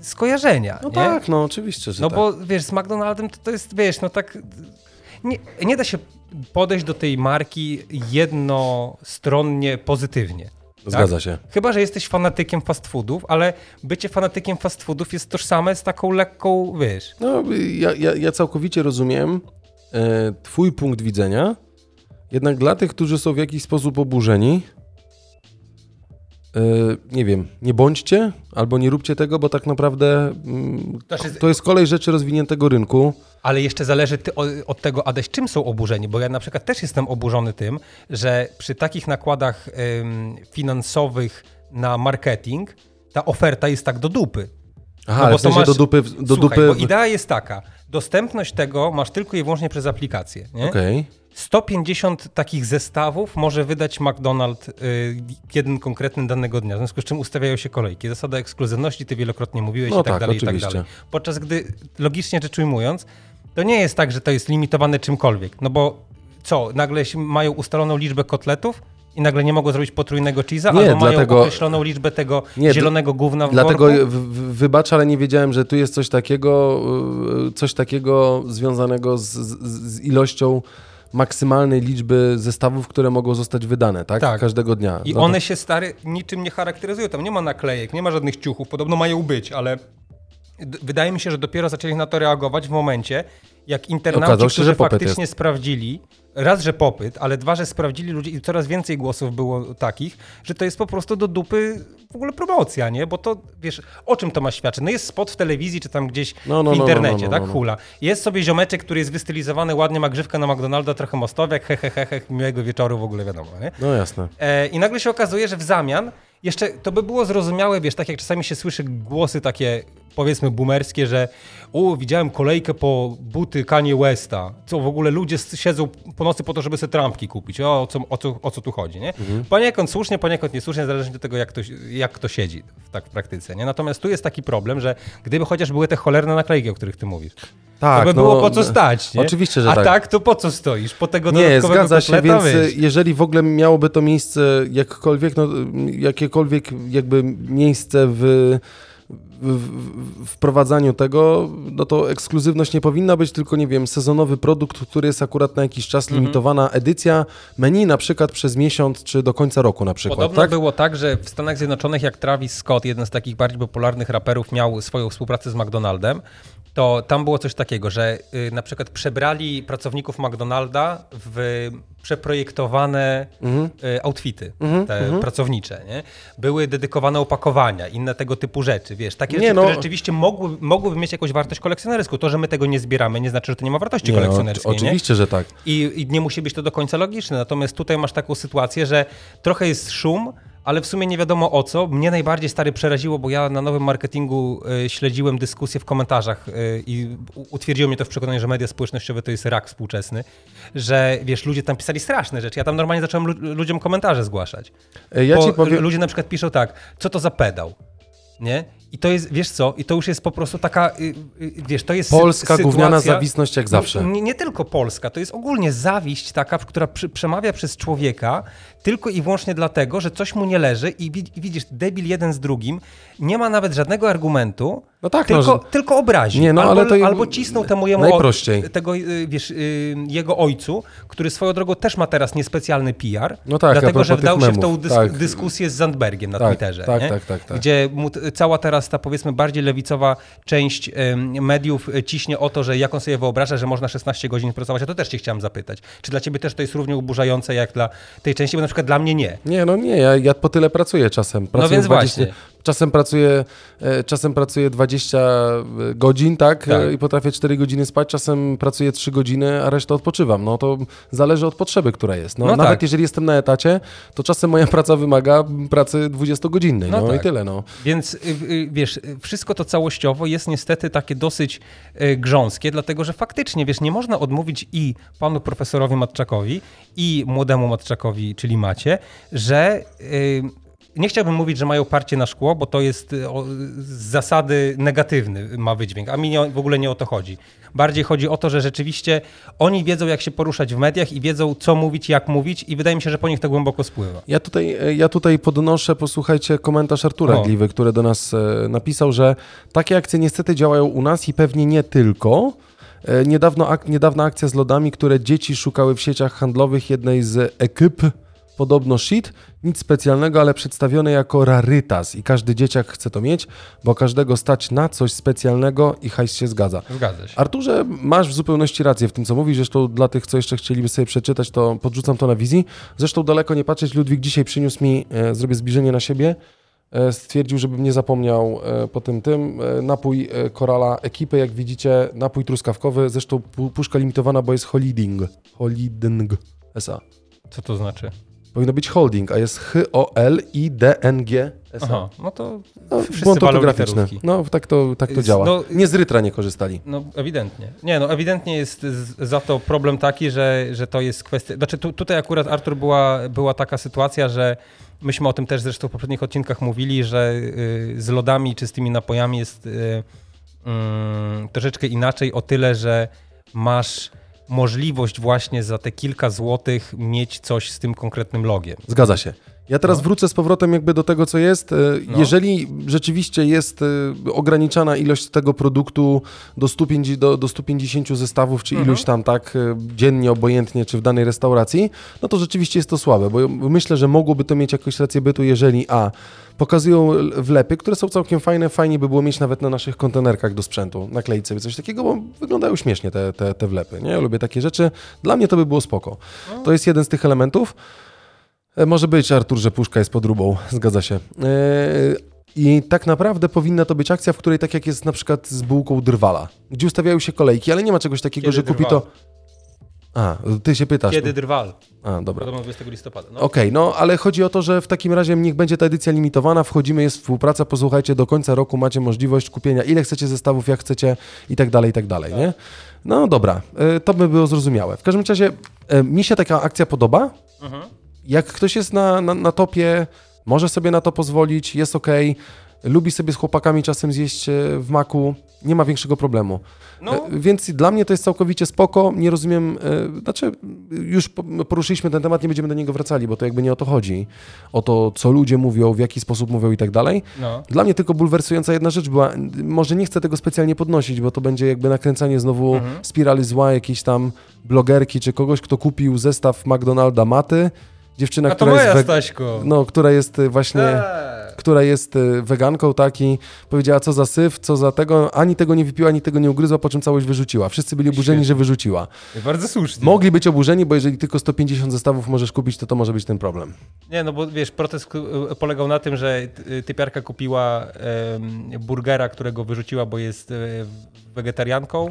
Speaker 2: skojarzenia.
Speaker 1: No
Speaker 2: nie?
Speaker 1: tak, no oczywiście, że
Speaker 2: No
Speaker 1: tak.
Speaker 2: bo wiesz, z McDonaldem to, to jest, wiesz, no tak. Nie, nie da się podejść do tej marki jednostronnie pozytywnie.
Speaker 1: Zgadza
Speaker 2: tak?
Speaker 1: się.
Speaker 2: Chyba, że jesteś fanatykiem fast foodów, ale bycie fanatykiem fast foodów jest tożsame z taką lekką, wiesz.
Speaker 1: No, ja, ja, ja całkowicie rozumiem e, twój punkt widzenia, jednak dla tych, którzy są w jakiś sposób oburzeni, e, nie wiem, nie bądźcie albo nie róbcie tego, bo tak naprawdę mm,
Speaker 2: To jest-
Speaker 1: kolej rzeczy rozwiniętego rynku.
Speaker 2: Ale jeszcze zależy od tego, Adaś, czym są oburzeni, bo ja na przykład też jestem oburzony tym, że przy takich nakładach finansowych na marketing ta oferta jest tak do dupy.
Speaker 1: Aha,
Speaker 2: No bo
Speaker 1: w
Speaker 2: to
Speaker 1: sensie
Speaker 2: masz-
Speaker 1: do dupy, do
Speaker 2: Słuchaj,
Speaker 1: dupy
Speaker 2: bo idea jest taka, dostępność tego masz tylko i wyłącznie przez aplikację.
Speaker 1: Okej.
Speaker 2: 150 takich zestawów może wydać McDonald's y, jeden konkretny danego dnia, w związku z czym ustawiają się kolejki. Zasada ekskluzywności, ty wielokrotnie mówiłeś
Speaker 1: No
Speaker 2: i tak,
Speaker 1: tak,
Speaker 2: dalej, i
Speaker 1: oczywiście.
Speaker 2: tak dalej. Podczas gdy, logicznie rzecz ujmując, to nie jest tak, że to jest limitowane czymkolwiek, no bo co, nagle mają ustaloną liczbę kotletów i nagle nie mogą zrobić potrójnego cheese'a,
Speaker 1: Nie,
Speaker 2: albo mają
Speaker 1: dlatego-
Speaker 2: określoną liczbę tego
Speaker 1: Nie,
Speaker 2: zielonego gówna w
Speaker 1: Dlatego wybacz, ale nie wiedziałem, że tu jest coś takiego, y, coś takiego związanego z, z, z ilością maksymalnej liczby zestawów, które mogą zostać wydane, tak?
Speaker 2: Tak.
Speaker 1: Każdego dnia.
Speaker 2: I
Speaker 1: No to-
Speaker 2: one się stary niczym nie charakteryzują. Tam nie ma naklejek, nie ma żadnych ciuchów, podobno mają być, ale wydaje mi się, że dopiero zaczęli na to reagować w momencie, jak internauci,
Speaker 1: się,
Speaker 2: którzy faktycznie sprawdzili, raz, że popyt, ale dwa, że sprawdzili ludzi i coraz więcej głosów było takich, że to jest po prostu do dupy w ogóle promocja, nie? Bo to, wiesz, o czym to ma świadczyć? No jest spot w telewizji, czy tam gdzieś
Speaker 1: No, no,
Speaker 2: w
Speaker 1: no,
Speaker 2: internecie,
Speaker 1: no, no,
Speaker 2: tak?
Speaker 1: no, no.
Speaker 2: Hula. Jest sobie ziomeczek, który jest wystylizowany, ładnie ma grzywkę na McDonalda, trochę mostowiak, he, he, he, he, miłego wieczoru w ogóle, wiadomo, nie?
Speaker 1: No jasne.
Speaker 2: E, I nagle się okazuje, że w zamian jeszcze to by było zrozumiałe, wiesz, tak jak czasami się słyszy głosy takie, powiedzmy, boomerskie, że o, widziałem kolejkę po buty Kanye Westa, co w ogóle ludzie siedzą po nocy po to, żeby sobie trampki kupić. O, o, co, o, co, o co tu chodzi, nie? Poniekąd słusznie, poniekąd niesłusznie, zależnie od tego, jak to, jak kto siedzi w, tak w praktyce, nie? Natomiast tu jest taki problem, że gdyby chociaż były te cholerne naklejki, o których ty mówisz,
Speaker 1: Tak,
Speaker 2: to by
Speaker 1: no,
Speaker 2: było po co stać, nie?
Speaker 1: Oczywiście, że
Speaker 2: A
Speaker 1: tak.
Speaker 2: tak, to po co stoisz? Po tego
Speaker 1: Nie, zgadza się, więc
Speaker 2: wiesz?
Speaker 1: jeżeli w ogóle miałoby to miejsce jakkolwiek, no, jakiekolwiek jakby miejsce w wprowadzaniu tego, no to ekskluzywność nie powinna być, tylko nie wiem, sezonowy produkt, który jest akurat na jakiś czas
Speaker 2: Mhm.
Speaker 1: limitowana edycja menu na przykład przez miesiąc czy do końca roku na przykład,
Speaker 2: Podobno
Speaker 1: tak?
Speaker 2: było tak, że w Stanach Zjednoczonych, jak Travis Scott, jeden z takich bardziej popularnych raperów, miał swoją współpracę z McDonaldem, to tam było coś takiego, że y, na przykład przebrali pracowników McDonalda w przeprojektowane y, outfity te pracownicze. Nie? Były dedykowane opakowania, inne tego typu rzeczy. Wiesz, takie
Speaker 1: Nie,
Speaker 2: rzeczy,
Speaker 1: no.
Speaker 2: które rzeczywiście mogły, mogłyby mieć jakąś wartość kolekcjonerską. To, że my tego nie zbieramy, nie znaczy, że to nie ma wartości
Speaker 1: Nie,
Speaker 2: kolekcjonerskiej. nie?
Speaker 1: oczywiście, że tak.
Speaker 2: I, I nie musi być to do końca logiczne. Natomiast tutaj masz taką sytuację, że trochę jest szum, ale w sumie nie wiadomo o co. Mnie najbardziej stary przeraziło, bo ja na nowym marketingu y, śledziłem dyskusje w komentarzach y, i utwierdziło mnie to w przekonaniu, że media społecznościowe to jest rak współczesny, że wiesz, ludzie tam pisali straszne rzeczy. Ja tam normalnie zacząłem lu- ludziom komentarze zgłaszać.
Speaker 1: E, Ja
Speaker 2: Bo
Speaker 1: ci powiem...
Speaker 2: Ludzie na przykład piszą tak, co to za pedał? Nie? I to jest, wiesz co, i to już jest po prostu taka, y, y, wiesz, to jest sy-
Speaker 1: Polska gówniana
Speaker 2: sytuacja-
Speaker 1: zawisność jak zawsze.
Speaker 2: No, nie, nie tylko Polska, to jest ogólnie zawiść taka, która przy, przemawia przez człowieka tylko i wyłącznie dlatego, że coś mu nie leży i, i widzisz, debil jeden z drugim nie ma nawet żadnego argumentu,
Speaker 1: No tak, no,
Speaker 2: tylko,
Speaker 1: że-
Speaker 2: tylko obrazi.
Speaker 1: Nie, no,
Speaker 2: albo,
Speaker 1: ale to-
Speaker 2: albo cisnął temu jemu
Speaker 1: najprościej.
Speaker 2: Tego, y, wiesz, y, jego ojcu, który swoją drogą też ma teraz niespecjalny PR,
Speaker 1: No tak,
Speaker 2: dlatego, że wdał się w
Speaker 1: memów,
Speaker 2: tą
Speaker 1: tak.
Speaker 2: dyskusję z Zandbergiem na
Speaker 1: Tak,
Speaker 2: Twitterze,
Speaker 1: tak,
Speaker 2: nie?
Speaker 1: tak, tak, tak.
Speaker 2: gdzie mu cała teraz ta powiedzmy bardziej lewicowa część mediów e, ciśnie o to, że jak on sobie wyobraża, że można 16 godzin pracować, a to też cię chciałem zapytać. Czy dla ciebie też to jest równie oburzające jak dla tej części, bo na przykład dla mnie nie.
Speaker 1: Nie, no nie, ja, ja po tyle pracuję czasem. Pracuję
Speaker 2: więc
Speaker 1: 20,
Speaker 2: właśnie.
Speaker 1: Czasem pracuję, e, czasem pracuję 20 godzin, tak?
Speaker 2: Tak.
Speaker 1: E, I potrafię 4 godziny spać, czasem pracuję 3 godziny, a resztę odpoczywam. No to zależy od potrzeby, która jest. No,
Speaker 2: No
Speaker 1: nawet
Speaker 2: tak.
Speaker 1: jeżeli jestem na etacie, to czasem moja praca wymaga pracy 20-godzinnej. No,
Speaker 2: No
Speaker 1: i
Speaker 2: tak.
Speaker 1: tyle, no.
Speaker 2: Więc y, y, wiesz, wszystko to całościowo jest niestety takie dosyć y, grząskie, dlatego że faktycznie, wiesz, nie można odmówić i panu profesorowi Matczakowi, i młodemu Matczakowi, czyli Macie, że y, nie chciałbym mówić, że mają parcie na szkło, bo to jest o, z zasady negatywny ma wydźwięk, a mi nie, w ogóle nie o to chodzi. Bardziej chodzi o to, że rzeczywiście oni wiedzą, jak się poruszać w mediach i wiedzą, co mówić, jak mówić i wydaje mi się, że po nich to głęboko spływa.
Speaker 1: Ja tutaj, e, ja tutaj podnoszę, posłuchajcie, komentarz Artura
Speaker 2: O.
Speaker 1: Gliwy, który do nas e, napisał, że takie akcje niestety działają u nas i pewnie nie tylko. E, Niedawno, ak, niedawna akcja z lodami, które dzieci szukały w sieciach handlowych jednej z ekip, podobno shit, nic specjalnego, ale przedstawione jako rarytas i każdy dzieciak chce to mieć, bo każdego stać na coś specjalnego i hajs się zgadza.
Speaker 2: Zgadza się.
Speaker 1: Arturze, masz w zupełności rację w tym, co mówisz. Zresztą dla tych, co jeszcze chcieliby sobie przeczytać, to podrzucam to na wizji. Zresztą daleko nie patrzeć, Ludwik dzisiaj przyniósł mi, e, zrobię zbliżenie na siebie, e, stwierdził, żebym nie zapomniał e, po tym tym. E, napój Korala ekipy, jak widzicie, napój truskawkowy, zresztą pu- puszka limitowana, bo jest Holiding. Holiding SA.
Speaker 2: Co to znaczy?
Speaker 1: Powinno być holding, a jest H-O-L-I-D-N-G.
Speaker 2: Aha, no to
Speaker 1: No, błąd ortograficzny. No, tak to, tak to działa.
Speaker 2: no-
Speaker 1: nie z rytra nie korzystali.
Speaker 2: No ewidentnie. Nie, no ewidentnie jest za to problem taki, że, że to jest kwestia... Znaczy tu, tutaj akurat Artur była, była taka sytuacja, że myśmy o tym też zresztą w poprzednich odcinkach mówili, że y, z lodami czy z tymi napojami jest y, mm, troszeczkę inaczej o tyle, że masz możliwość właśnie za te kilka złotych mieć coś z tym konkretnym logiem.
Speaker 1: Zgadza się. Ja teraz
Speaker 2: No.
Speaker 1: wrócę z powrotem jakby do tego, co jest. E,
Speaker 2: No.
Speaker 1: Jeżeli rzeczywiście jest e, ograniczana ilość tego produktu do 150, do, do 150 zestawów, czy
Speaker 2: Mhm.
Speaker 1: iluś tam tak e, dziennie, obojętnie, czy w danej restauracji, no to rzeczywiście jest to słabe, bo myślę, że mogłoby to mieć jakąś rację bytu, jeżeli a, pokazują wlepy, które są całkiem fajne, fajnie by było mieć nawet na naszych kontenerkach do sprzętu, naklejce, coś takiego, bo wyglądają śmiesznie te, te, te wlepy, nie? Ja lubię takie rzeczy. Dla mnie to by było spoko. To jest jeden z tych elementów. E, Może być, Artur, że puszka jest podróbą, zgadza się. E, I tak naprawdę powinna to być akcja, w której tak jak jest na przykład z bułką drwala, gdzie ustawiają się kolejki, ale nie ma czegoś takiego,
Speaker 2: Kiedy
Speaker 1: że kupi
Speaker 2: drwal?
Speaker 1: to... A, ty się pytasz.
Speaker 2: Kiedy drwal?
Speaker 1: A, dobra.
Speaker 2: Podobno 20 listopada. No.
Speaker 1: Okej, no ale chodzi o to, że w takim razie niech będzie ta edycja limitowana, wchodzimy, jest współpraca, posłuchajcie, do końca roku macie możliwość kupienia ile chcecie zestawów, jak chcecie i tak dalej, i tak dalej, nie? No dobra, e, to by było zrozumiałe. W każdym razie mi się taka akcja podoba.
Speaker 2: Mhm.
Speaker 1: Jak ktoś jest na, na, na topie, może sobie na to pozwolić, jest ok, lubi sobie z chłopakami czasem zjeść e, w maku, nie ma większego problemu.
Speaker 2: No.
Speaker 1: E, Więc dla mnie to jest całkowicie spoko. Nie rozumiem, e, znaczy już po- poruszyliśmy ten temat, nie będziemy do niego wracali, bo to jakby nie o to chodzi. O to, co ludzie mówią, w jaki sposób mówią i tak dalej.
Speaker 2: No.
Speaker 1: Dla mnie tylko bulwersująca jedna rzecz była, może nie chcę tego specjalnie podnosić, bo to będzie jakby nakręcanie znowu
Speaker 2: Mhm.
Speaker 1: spirali zła jakiejś tam blogerki czy kogoś, kto kupił zestaw McDonalda maty. Dziewczyna,
Speaker 2: A
Speaker 1: która jest, we-
Speaker 2: Staśko.
Speaker 1: no, która jest y, właśnie,
Speaker 2: Eee.
Speaker 1: która jest y, weganką, tak, i powiedziała, co za syf, co za tego, ani tego nie wypiła, ani tego nie ugryzła, po czym całość wyrzuciła. Wszyscy byli oburzeni,
Speaker 2: Świetnie.
Speaker 1: że wyrzuciła.
Speaker 2: Bardzo słusznie.
Speaker 1: Mogli być oburzeni, bo jeżeli tylko 150 zestawów możesz kupić, to to może być ten problem.
Speaker 2: Nie, no bo wiesz, protest e, polegał na tym, że ty- typiarka kupiła burgera, którego wyrzuciła, bo jest e, wegetarianką.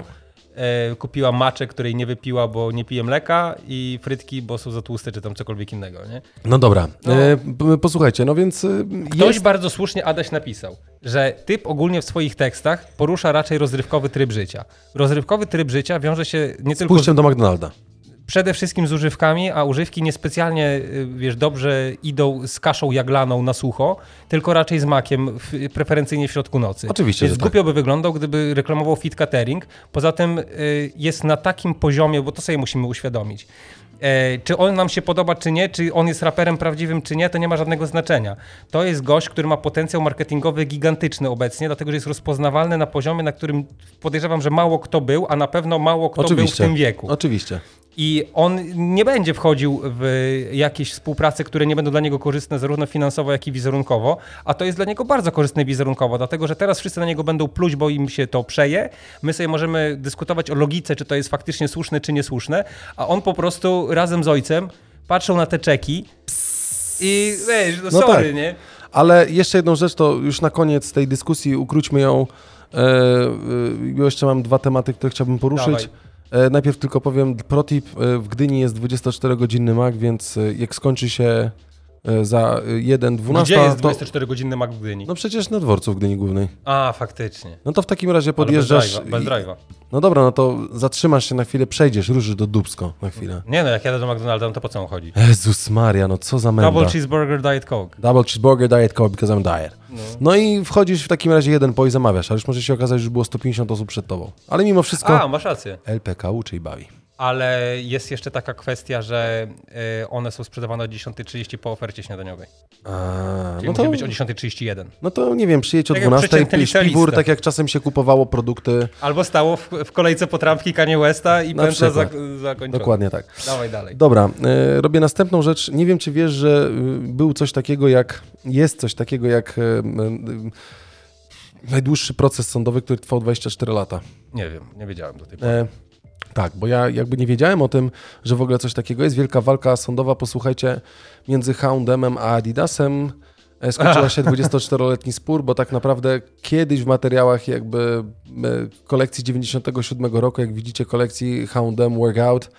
Speaker 2: E, kupiła maczę, której nie wypiła, bo nie pije mleka i frytki, bo są za tłuste, czy tam cokolwiek innego, nie?
Speaker 1: No dobra,
Speaker 2: No.
Speaker 1: E, posłuchajcie, no więc y,
Speaker 2: Ktoś
Speaker 1: jest...
Speaker 2: bardzo słusznie, Adaś napisał, że typ ogólnie w swoich tekstach porusza raczej rozrywkowy tryb życia. Rozrywkowy tryb życia wiąże się nie tylko z
Speaker 1: Pójściem do McDonalda.
Speaker 2: Przede wszystkim z używkami, a używki niespecjalnie, y, wiesz, dobrze idą z kaszą jaglaną na sucho, tylko raczej z makiem, w, preferencyjnie w środku nocy.
Speaker 1: Oczywiście,
Speaker 2: Więc
Speaker 1: tak.
Speaker 2: głupio by wyglądał, gdyby reklamował fit catering. Poza tym y, jest na takim poziomie, bo to sobie musimy uświadomić. E, czy on nam się podoba, czy nie, czy on jest raperem prawdziwym, czy nie, to nie ma żadnego znaczenia. To jest gość, który ma potencjał marketingowy gigantyczny obecnie, dlatego że jest rozpoznawalny na poziomie, na którym podejrzewam, że mało kto był, a na pewno mało kto był w
Speaker 1: Oczywiście.
Speaker 2: tym wieku.
Speaker 1: Oczywiście.
Speaker 2: I on nie będzie wchodził w jakieś współprace, które nie będą dla niego korzystne zarówno finansowo, jak i wizerunkowo, a to jest dla niego bardzo korzystne wizerunkowo, dlatego że teraz wszyscy na niego będą pluć, bo im się to przeje. My sobie możemy dyskutować o logice, czy to jest faktycznie słuszne, czy niesłuszne, a on po prostu razem z ojcem patrzą na te czeki i wiesz, no,
Speaker 1: No
Speaker 2: sorry,
Speaker 1: tak.
Speaker 2: nie?
Speaker 1: Ale jeszcze jedną rzecz, to już na koniec tej dyskusji ukróćmy ją. E, e, jeszcze mam dwa tematy, które chciałbym poruszyć. E, najpierw tylko powiem, protip, e, w Gdyni jest 24-godzinny mak, więc e, jak skończy się e, za 1,12.
Speaker 2: Gdzie jest
Speaker 1: to...
Speaker 2: 24-godzinny Mac w Gdyni?
Speaker 1: No przecież na dworcu w Gdyni Głównej.
Speaker 2: A, faktycznie.
Speaker 1: No to w takim razie
Speaker 2: Ale
Speaker 1: podjeżdżasz...
Speaker 2: Bez drive'a.
Speaker 1: I-. No dobra, no to zatrzymasz się na chwilę, przejdziesz, ruszysz do Dubsko na chwilę.
Speaker 2: Nie no, jak jadę do McDonalda, no to po co on chodzi?
Speaker 1: Jezus Maria, no co za menda.
Speaker 2: Double cheeseburger, diet coke.
Speaker 1: Double cheeseburger, diet coke, because I'm diet.
Speaker 2: No.
Speaker 1: No i wchodzisz w takim razie jeden po i zamawiasz, ale już może się okazać, że już było 150 osób przed tobą. Ale mimo wszystko
Speaker 2: A, masz rację.
Speaker 1: LPK uczy i bawi.
Speaker 2: Ale jest jeszcze taka kwestia, że y, one są sprzedawane o 10.30 po ofercie śniadaniowej.
Speaker 1: A,
Speaker 2: Czyli
Speaker 1: no,
Speaker 2: musi
Speaker 1: to,
Speaker 2: być o 10.31.
Speaker 1: no to nie wiem, przyjedź o
Speaker 2: Tak jak
Speaker 1: 12,
Speaker 2: przeciętny
Speaker 1: śpiwór,
Speaker 2: licealista.
Speaker 1: tak jak czasem się kupowało produkty.
Speaker 2: Albo stało w, w kolejce po trampki Kanye Westa i
Speaker 1: Na
Speaker 2: pętla za,
Speaker 1: przykład.
Speaker 2: zakończona.
Speaker 1: Dokładnie tak.
Speaker 2: Dawaj dalej.
Speaker 1: Dobra, e, robię następną rzecz. Nie wiem, czy wiesz, że y, był coś takiego jak, jest coś takiego jak e, y, najdłuższy proces sądowy, który trwał 24 lata.
Speaker 2: Nie wiem, nie wiedziałem do tej pory.
Speaker 1: Tak, bo ja jakby nie wiedziałem o tym, że w ogóle coś takiego jest. Wielka walka sądowa, posłuchajcie, między Houndemem a Adidasem. E, Skończyła się 24-letni spór, bo tak naprawdę kiedyś w materiałach jakby e, kolekcji 97 roku, jak widzicie kolekcji Houndem Workout,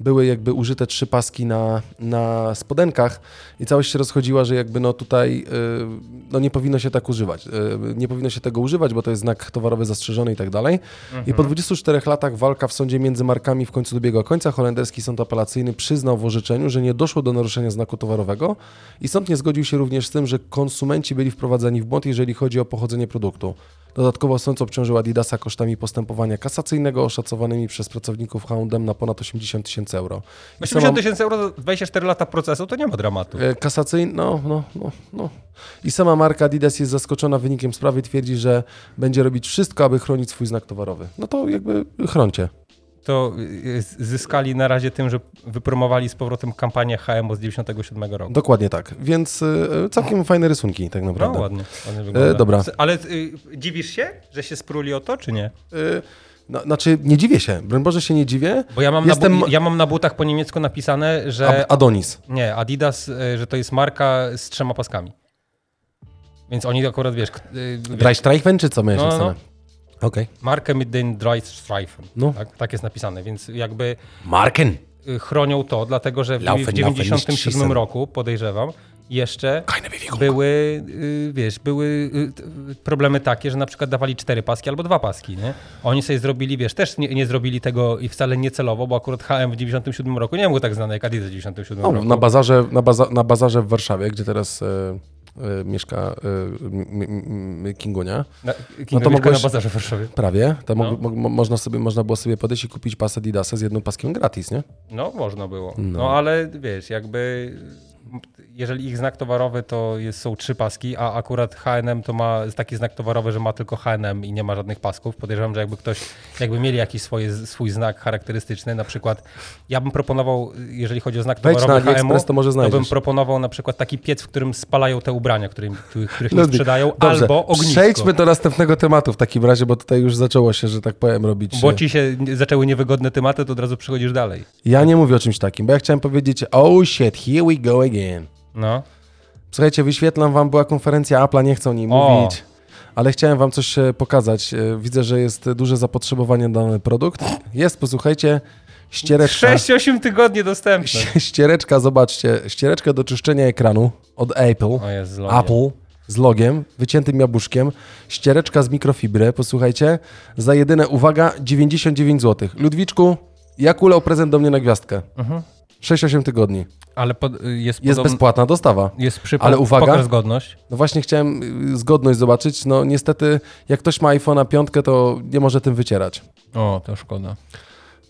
Speaker 1: były jakby użyte trzy paski na, na spodenkach i całość się rozchodziła, że jakby no tutaj y, no nie powinno się tak używać. Y, Nie powinno się tego używać, bo to jest znak towarowy zastrzeżony i tak dalej. I po 24 latach walka w sądzie między markami w końcu dobiegła końca. Holenderski sąd apelacyjny przyznał w orzeczeniu, że nie doszło do naruszenia znaku towarowego i sąd nie zgodził się również z tym, że konsumenci byli wprowadzani w błąd, jeżeli chodzi o pochodzenie produktu. Dodatkowo sąd obciążył Adidasa kosztami postępowania kasacyjnego oszacowanymi przez pracowników Houndem na ponad 80 tysięcy euro. I
Speaker 2: 80 tysięcy euro, 24 lata procesu, to nie ma dramatu.
Speaker 1: E, Kasacyjny, no, no, no, no. I sama marka Adidas jest zaskoczona wynikiem sprawy, twierdzi, że będzie robić wszystko, aby chronić swój znak towarowy. No to jakby chroncie.
Speaker 2: To y, zyskali na razie tym, że wypromowali z powrotem kampanię HMO z 97 roku.
Speaker 1: Dokładnie tak. Więc y, całkiem fajne rysunki tak
Speaker 2: No
Speaker 1: naprawdę.
Speaker 2: ładnie, ładnie wygląda.
Speaker 1: dobra.
Speaker 2: Ale y, dziwisz się, że się spruli o to, czy nie?
Speaker 1: Y, no, znaczy, nie dziwię się. Broń Boże się nie dziwię.
Speaker 2: Bo ja mam,
Speaker 1: Jestem-
Speaker 2: na, ja mam na butach po niemiecku napisane, że
Speaker 1: Adonis.
Speaker 2: nie, Adidas, y, że to jest marka z trzema paskami. Więc oni akurat, wiesz, y, wiesz
Speaker 1: Dreistreifen czy co miałeś
Speaker 2: No, no,
Speaker 1: Okej.
Speaker 2: markę mit den Dreistreifen.
Speaker 1: No.
Speaker 2: Tak, tak jest napisane, więc jakby
Speaker 1: Marken.
Speaker 2: y, chronią to, dlatego że w,
Speaker 1: Laufen,
Speaker 2: w
Speaker 1: laufen,
Speaker 2: 97
Speaker 1: nicht schießen.
Speaker 2: roku, podejrzewam, jeszcze były, y, wiesz, były y, problemy takie, że na przykład dawali cztery paski albo dwa paski, nie? Oni sobie zrobili, wiesz, też nie, nie zrobili tego i wcale niecelowo, bo akurat HM w 97 roku nie był tak znany jak Adidas w 97
Speaker 1: No,
Speaker 2: roku.
Speaker 1: na, bazarze, na, baza, na bazarze w Warszawie, gdzie teraz e, mieszka e, m- m- m- Kingunia.
Speaker 2: Na,
Speaker 1: No to
Speaker 2: to
Speaker 1: mogłeś-
Speaker 2: na bazarze w Warszawie.
Speaker 1: Prawie. Tam
Speaker 2: No.
Speaker 1: mo, mo, można, sobie, można było sobie podejść i kupić pas Adidasa z jedną paskiem gratis, nie?
Speaker 2: No, można było.
Speaker 1: No.
Speaker 2: No, ale wiesz, jakby jeżeli ich znak towarowy to jest, są trzy paski, a akurat H&M to ma taki znak towarowy, że ma tylko H&M i nie ma żadnych pasków. Podejrzewam, że jakby ktoś, jakby mieli jakiś swoje, swój znak charakterystyczny, na przykład ja bym proponował, jeżeli chodzi o znak
Speaker 1: Wejdź na
Speaker 2: towarowy H&M,
Speaker 1: to może
Speaker 2: to bym proponował na przykład taki piec, w którym spalają te ubrania, którym, których, których nie
Speaker 1: Ludwik,
Speaker 2: sprzedają,
Speaker 1: Dobrze,
Speaker 2: albo ognisko.
Speaker 1: Przejdźmy do następnego tematu w takim razie, bo tutaj już zaczęło się, że tak powiem, robić...
Speaker 2: Bo ci się zaczęły niewygodne tematy, to od razu przechodzisz dalej.
Speaker 1: Ja nie mówię o czymś takim, bo ja chciałem powiedzieć, oh shit, here we go again.
Speaker 2: No.
Speaker 1: Słuchajcie, wyświetlam wam, była konferencja Apple'a, nie chcą o niej
Speaker 2: O.
Speaker 1: mówić, ale chciałem wam coś e, pokazać. E, Widzę, że jest duże zapotrzebowanie na dany produkt. Jest, posłuchajcie, ściereczka.
Speaker 2: 6-8 tygodni dostępne.
Speaker 1: Ściereczka, zobaczcie, ściereczka do czyszczenia ekranu od Apple.
Speaker 2: O jest z logiem.
Speaker 1: Apple z logiem, wyciętym jabłuszkiem, ściereczka z mikrofibry, posłuchajcie, za jedyne, uwaga, 99 zł. Ludwiczku, jak ulał prezent do mnie na gwiazdkę?
Speaker 2: Mhm.
Speaker 1: 6-8 tygodni.
Speaker 2: Ale pod, jest,
Speaker 1: Jest
Speaker 2: podobno-
Speaker 1: bezpłatna dostawa.
Speaker 2: Jest przy
Speaker 1: Ale uwaga.
Speaker 2: zgodność.
Speaker 1: No właśnie chciałem y, zgodność zobaczyć. No niestety, jak ktoś ma iPhone'a 5, to nie może tym wycierać.
Speaker 2: O, to szkoda.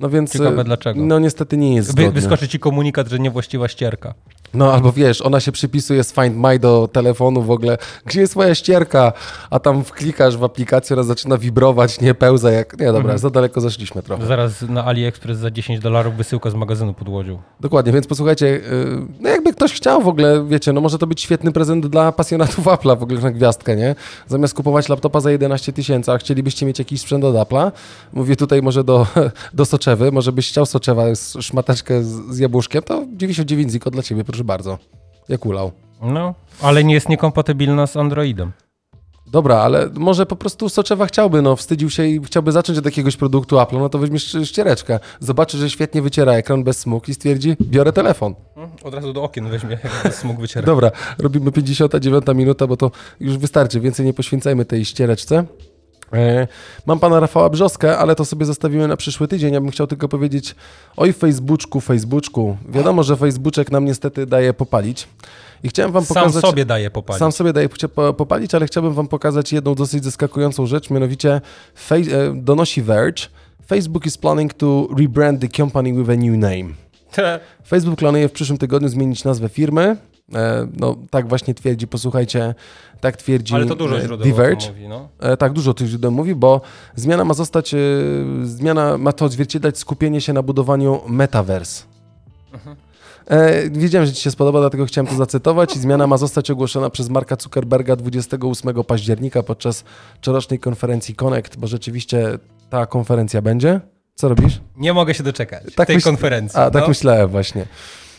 Speaker 1: No więc.
Speaker 2: Ciekawe
Speaker 1: y,
Speaker 2: dlaczego.
Speaker 1: No niestety nie jest
Speaker 2: Wy, wyskoczy ci komunikat, że niewłaściwa ścierka.
Speaker 1: No albo wiesz, ona się przypisuje z Find My do telefonu w ogóle. Gdzie jest moja ścierka? A tam wklikasz w aplikację, ona zaczyna wibrować, nie pełza jak... Nie, dobra,
Speaker 2: Mhm.
Speaker 1: za daleko zeszliśmy trochę.
Speaker 2: Zaraz na AliExpress za 10 dolarów wysyłka z magazynu pod łodzią.
Speaker 1: Dokładnie, więc posłuchajcie, y, no jakby ktoś chciał w ogóle, wiecie, no może to być świetny prezent dla pasjonatów Apple'a w ogóle na gwiazdkę, nie? Zamiast kupować laptopa za 11 tysięcy, a chcielibyście mieć jakiś sprzęt od Apple'a, mówię tutaj może do, do Soczewy, może byś chciał Soczewa, z- szmateczkę z, z jabłuszkiem, to 99 ziko dla ciebie, proszę bardzo. Jak ulał.
Speaker 2: No, ale nie jest niekompatybilna z Androidem.
Speaker 1: Dobra, ale może po prostu Soczewa chciałby, no wstydził się i chciałby zacząć od jakiegoś produktu Apple, no to weźmie ściereczkę, zobaczy, że świetnie wyciera ekran bez smug i stwierdzi, biorę telefon.
Speaker 2: Od razu do okien weźmie, jak smug wyciera.
Speaker 1: Dobra, robimy 59 minuta, bo to już wystarczy, więcej nie poświęcajmy tej ściereczce. E, Mam pana Rafała Brzoskę, ale to sobie zostawimy na przyszły tydzień. Ja bym chciał tylko powiedzieć, oj Facebooczku, Facebooczku. Wiadomo, że Facebooczek nam niestety daje popalić. I chciałem wam
Speaker 2: Sam
Speaker 1: pokazać...
Speaker 2: sobie daje popalić.
Speaker 1: Sam sobie daje popalić, ale chciałbym wam pokazać jedną dosyć zaskakującą rzecz, mianowicie e, donosi Verge. Facebook is planning to rebrand the company with a new name. Facebook planuje w przyszłym tygodniu zmienić nazwę firmy. E, No, tak właśnie twierdzi, posłuchajcie, tak twierdzi
Speaker 2: Ale to dużo
Speaker 1: e,
Speaker 2: źródeł
Speaker 1: The
Speaker 2: o tym
Speaker 1: Verge.
Speaker 2: mówi, no.
Speaker 1: E, Tak, dużo tych źródeł mówi, bo zmiana ma zostać, zmiana ma to odzwierciedlać skupienie się na budowaniu metaverse. E, wiedziałem, że Ci się spodoba, dlatego chciałem to zacytować. I zmiana ma zostać ogłoszona przez Marka Zuckerberga 28 października podczas corocznej konferencji Connect, bo rzeczywiście ta konferencja będzie. Co robisz?
Speaker 2: Nie mogę się doczekać
Speaker 1: Tak
Speaker 2: tej
Speaker 1: myśl-
Speaker 2: konferencji.
Speaker 1: A, tak
Speaker 2: no.
Speaker 1: myślałem właśnie.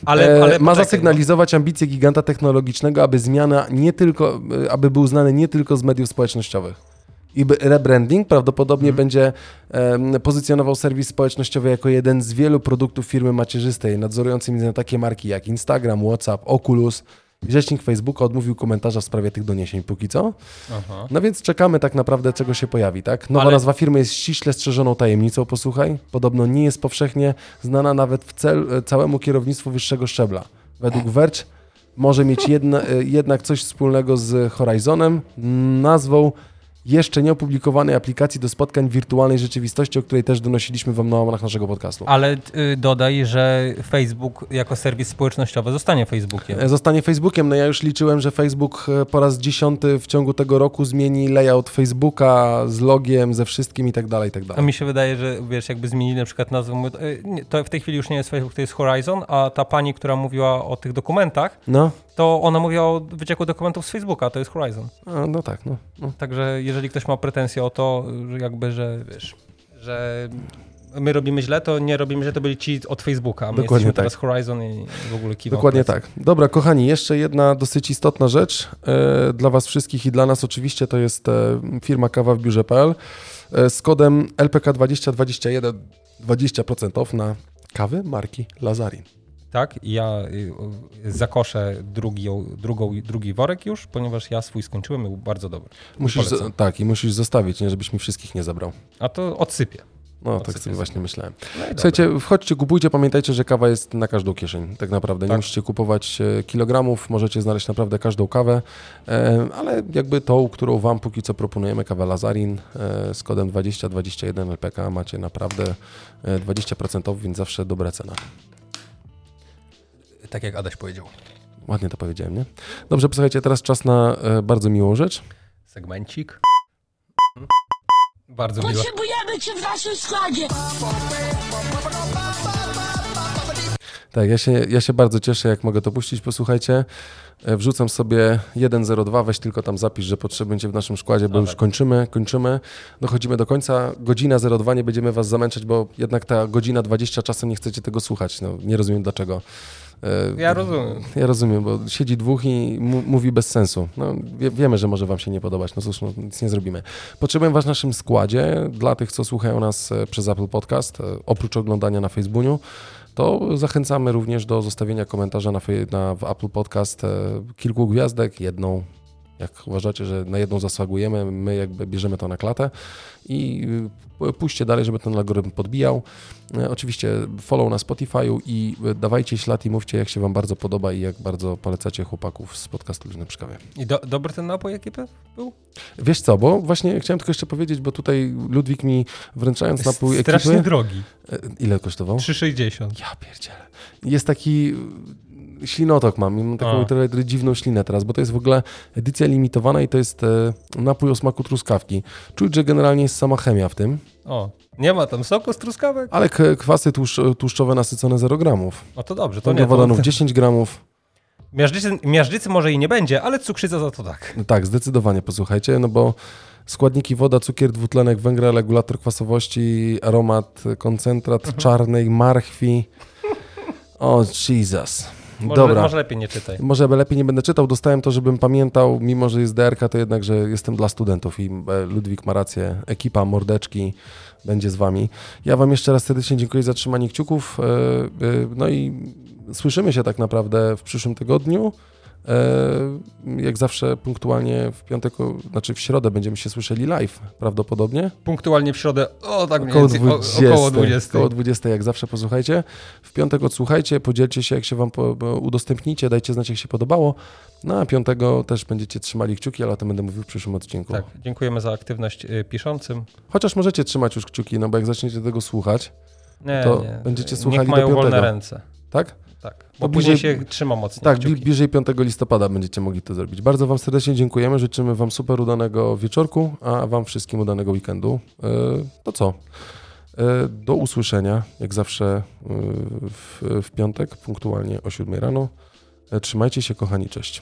Speaker 2: Ale,
Speaker 1: E,
Speaker 2: ale
Speaker 1: ma zasygnalizować ambicje giganta technologicznego, aby zmiana nie tylko, aby był znany nie tylko z mediów społecznościowych. I rebranding prawdopodobnie
Speaker 2: Mhm.
Speaker 1: będzie em, pozycjonował serwis społecznościowy jako jeden z wielu produktów firmy macierzystej, nadzorujący m.in. takie marki jak Instagram, WhatsApp, Oculus. Rzecznik Facebooka odmówił komentarza w sprawie tych doniesień póki co.
Speaker 2: Aha.
Speaker 1: No więc czekamy tak naprawdę, czego się pojawi, tak? Nowa
Speaker 2: Ale-
Speaker 1: nazwa firmy jest ściśle strzeżoną tajemnicą, posłuchaj. Podobno nie jest powszechnie znana nawet w cel, e, całemu kierownictwu wyższego szczebla. Według Verge może mieć jedna, e, jednak coś wspólnego z Horizonem, nazwą jeszcze nieopublikowanej aplikacji do spotkań wirtualnej rzeczywistości, o której też donosiliśmy wam na łamach naszego podcastu.
Speaker 2: Ale y, dodaj, że Facebook jako serwis społecznościowy zostanie Facebookiem.
Speaker 1: E, Zostanie Facebookiem. No ja już liczyłem, że Facebook e, po raz dziesiąty w ciągu tego roku zmieni layout Facebooka z logiem, ze wszystkim i tak dalej, i tak
Speaker 2: A
Speaker 1: dalej.
Speaker 2: mi się wydaje, że wiesz, jakby zmienili na przykład nazwę, nie, to w tej chwili już nie jest Facebook, to jest Horizon, a ta pani, która mówiła o tych dokumentach,
Speaker 1: No,
Speaker 2: to ona mówiła o wycieku dokumentów z Facebooka, to jest Horizon.
Speaker 1: a, no tak, no. no.
Speaker 2: Także jeżeli ktoś ma pretensje o to, że jakby, że wiesz, że my robimy źle, to nie robimy źle, to byli ci od Facebooka. My
Speaker 1: Dokładnie
Speaker 2: jesteśmy
Speaker 1: tak.
Speaker 2: teraz Horizon i w ogóle kiwam
Speaker 1: Dokładnie tak. Dobra, kochani, jeszcze jedna dosyć istotna rzecz e, dla Was wszystkich i dla nas oczywiście to jest e, firma kawa w biurze.pl e, z kodem LPK2021 20% off na kawy marki Lazarin.
Speaker 2: Tak, i ja y, zakoszę drugi, drugą, drugi worek już, ponieważ ja swój skończyłem i był bardzo dobry.
Speaker 1: Musisz, tak, i musisz zostawić, nie, żebyś mi wszystkich nie zabrał.
Speaker 2: A to odsypię.
Speaker 1: No, tak sobie właśnie myślałem.
Speaker 2: No
Speaker 1: Słuchajcie, wchodźcie, kupujcie, pamiętajcie, że kawa jest na każdą kieszeń, tak naprawdę. Nie
Speaker 2: Tak.
Speaker 1: musicie kupować e, kilogramów, możecie znaleźć naprawdę każdą kawę, e, ale jakby tą, którą Wam póki co proponujemy, kawę Lazarin e, z kodem 2021 LPK macie naprawdę e, 20% off, więc zawsze dobra cena.
Speaker 2: Tak jak Adaś powiedział.
Speaker 1: Ładnie to powiedziałem, nie? Dobrze, posłuchajcie, teraz czas na e, bardzo miłą rzecz.
Speaker 2: Segmencik. Bardzo miło.
Speaker 3: Potrzebujemy cię w naszym składzie.
Speaker 1: Tak, ja się, ja się bardzo cieszę, jak mogę to puścić. Posłuchajcie, e, wrzucam sobie 1.02, weź tylko tam zapisz, że potrzebujecie cię w naszym składzie, bo
Speaker 2: No
Speaker 1: już
Speaker 2: tak.
Speaker 1: kończymy, kończymy, dochodzimy do końca. Godzina 02, nie będziemy was zamęczać, bo jednak ta godzina 20 czasem nie chcecie tego słuchać. No, nie rozumiem dlaczego. E,
Speaker 2: Ja rozumiem.
Speaker 1: Ja rozumiem, bo siedzi dwóch i mówi bez sensu. No, wie, wiemy, że może wam się nie podobać, no cóż, no, nic nie zrobimy. Potrzebuję was w naszym składzie, dla tych, co słuchają nas e, przez Apple Podcast, e, oprócz oglądania na Facebooku, to zachęcamy również do zostawienia komentarza na, na w Apple Podcast kilku gwiazdek, jedną. Jak uważacie, że na jedną zasługujemy, my jakby bierzemy to na klatę i y, puśćcie dalej, żeby ten algorytm podbijał. E, Oczywiście follow na Spotify'u i e, dawajcie ślad i mówcie, jak się Wam bardzo podoba i jak bardzo polecacie chłopaków z podcastu Luźne przy kawie.
Speaker 2: I do, dobry ten napój ekipy był?
Speaker 1: Wiesz co, bo właśnie chciałem tylko jeszcze powiedzieć, bo tutaj Ludwik mi wręczając napój
Speaker 2: Strasznie
Speaker 1: ekipy...
Speaker 2: drogi.
Speaker 1: E, Ile kosztował?
Speaker 2: 3,60.
Speaker 1: Ja pierdzielę. Jest taki y, ślinotok mam, mam taką
Speaker 2: A.
Speaker 1: trochę dziwną ślinę teraz, bo to jest w ogóle edycja limitowana i to jest e, napój o smaku truskawki. Czuć, że generalnie jest sama chemia w tym,
Speaker 2: O, nie ma tam soku z truskawek?
Speaker 1: ale kwasy tłuszcz, tłuszczowe nasycone 0 gramów.
Speaker 2: No to dobrze, to nie.
Speaker 1: Węglowodanów
Speaker 2: To,
Speaker 1: 10 gramów.
Speaker 2: miażdżycy, miażdżycy może i nie będzie, ale cukrzyca za to tak.
Speaker 1: No tak, zdecydowanie, posłuchajcie, no bo składniki woda, cukier, dwutlenek węgla, regulator kwasowości, aromat, koncentrat czarnej marchwi. O, Jesus.
Speaker 2: Może,
Speaker 1: Dobra.
Speaker 2: może lepiej nie czytaj.
Speaker 1: Może lepiej nie będę czytał, dostałem to, żebym pamiętał, mimo że jest DRK, to jednak, że jestem dla studentów i e, Ludwik ma rację, ekipa Mordeczki będzie z wami. Ja wam jeszcze raz serdecznie dziękuję za trzymanie kciuków, e, e, no i słyszymy się tak naprawdę w przyszłym tygodniu. E, Jak zawsze punktualnie w piątek, znaczy w środę będziemy się słyszeli live prawdopodobnie.
Speaker 2: Punktualnie w środę, o tak mniej
Speaker 1: Około
Speaker 2: więcej,
Speaker 1: 20,
Speaker 2: o, około 20.
Speaker 1: Około 20, jak zawsze posłuchajcie. W piątek odsłuchajcie, podzielcie się, jak się wam po, udostępnicie, dajcie znać, jak się podobało. No a piątego też będziecie trzymali kciuki, ale o tym będę mówił w przyszłym odcinku.
Speaker 2: Tak, dziękujemy za aktywność y, piszącym.
Speaker 1: Chociaż możecie trzymać już kciuki, no bo jak zaczniecie tego słuchać,
Speaker 2: Nie,
Speaker 1: To
Speaker 2: nie.
Speaker 1: będziecie
Speaker 2: Niech
Speaker 1: słuchali do
Speaker 2: mają wolne
Speaker 1: piątego.
Speaker 2: ręce.
Speaker 1: tak?
Speaker 2: Tak, bo później
Speaker 1: bliżej-
Speaker 2: się trzyma mocniej
Speaker 1: Tak,
Speaker 2: kciuki.
Speaker 1: bliżej 5 listopada będziecie mogli to zrobić. Bardzo wam serdecznie dziękujemy, życzymy wam super udanego wieczorku, a wam wszystkim udanego weekendu. E, To co? E, Do usłyszenia, jak zawsze e, w, w piątek, punktualnie o 7 rano. Trzymajcie się, kochani, cześć.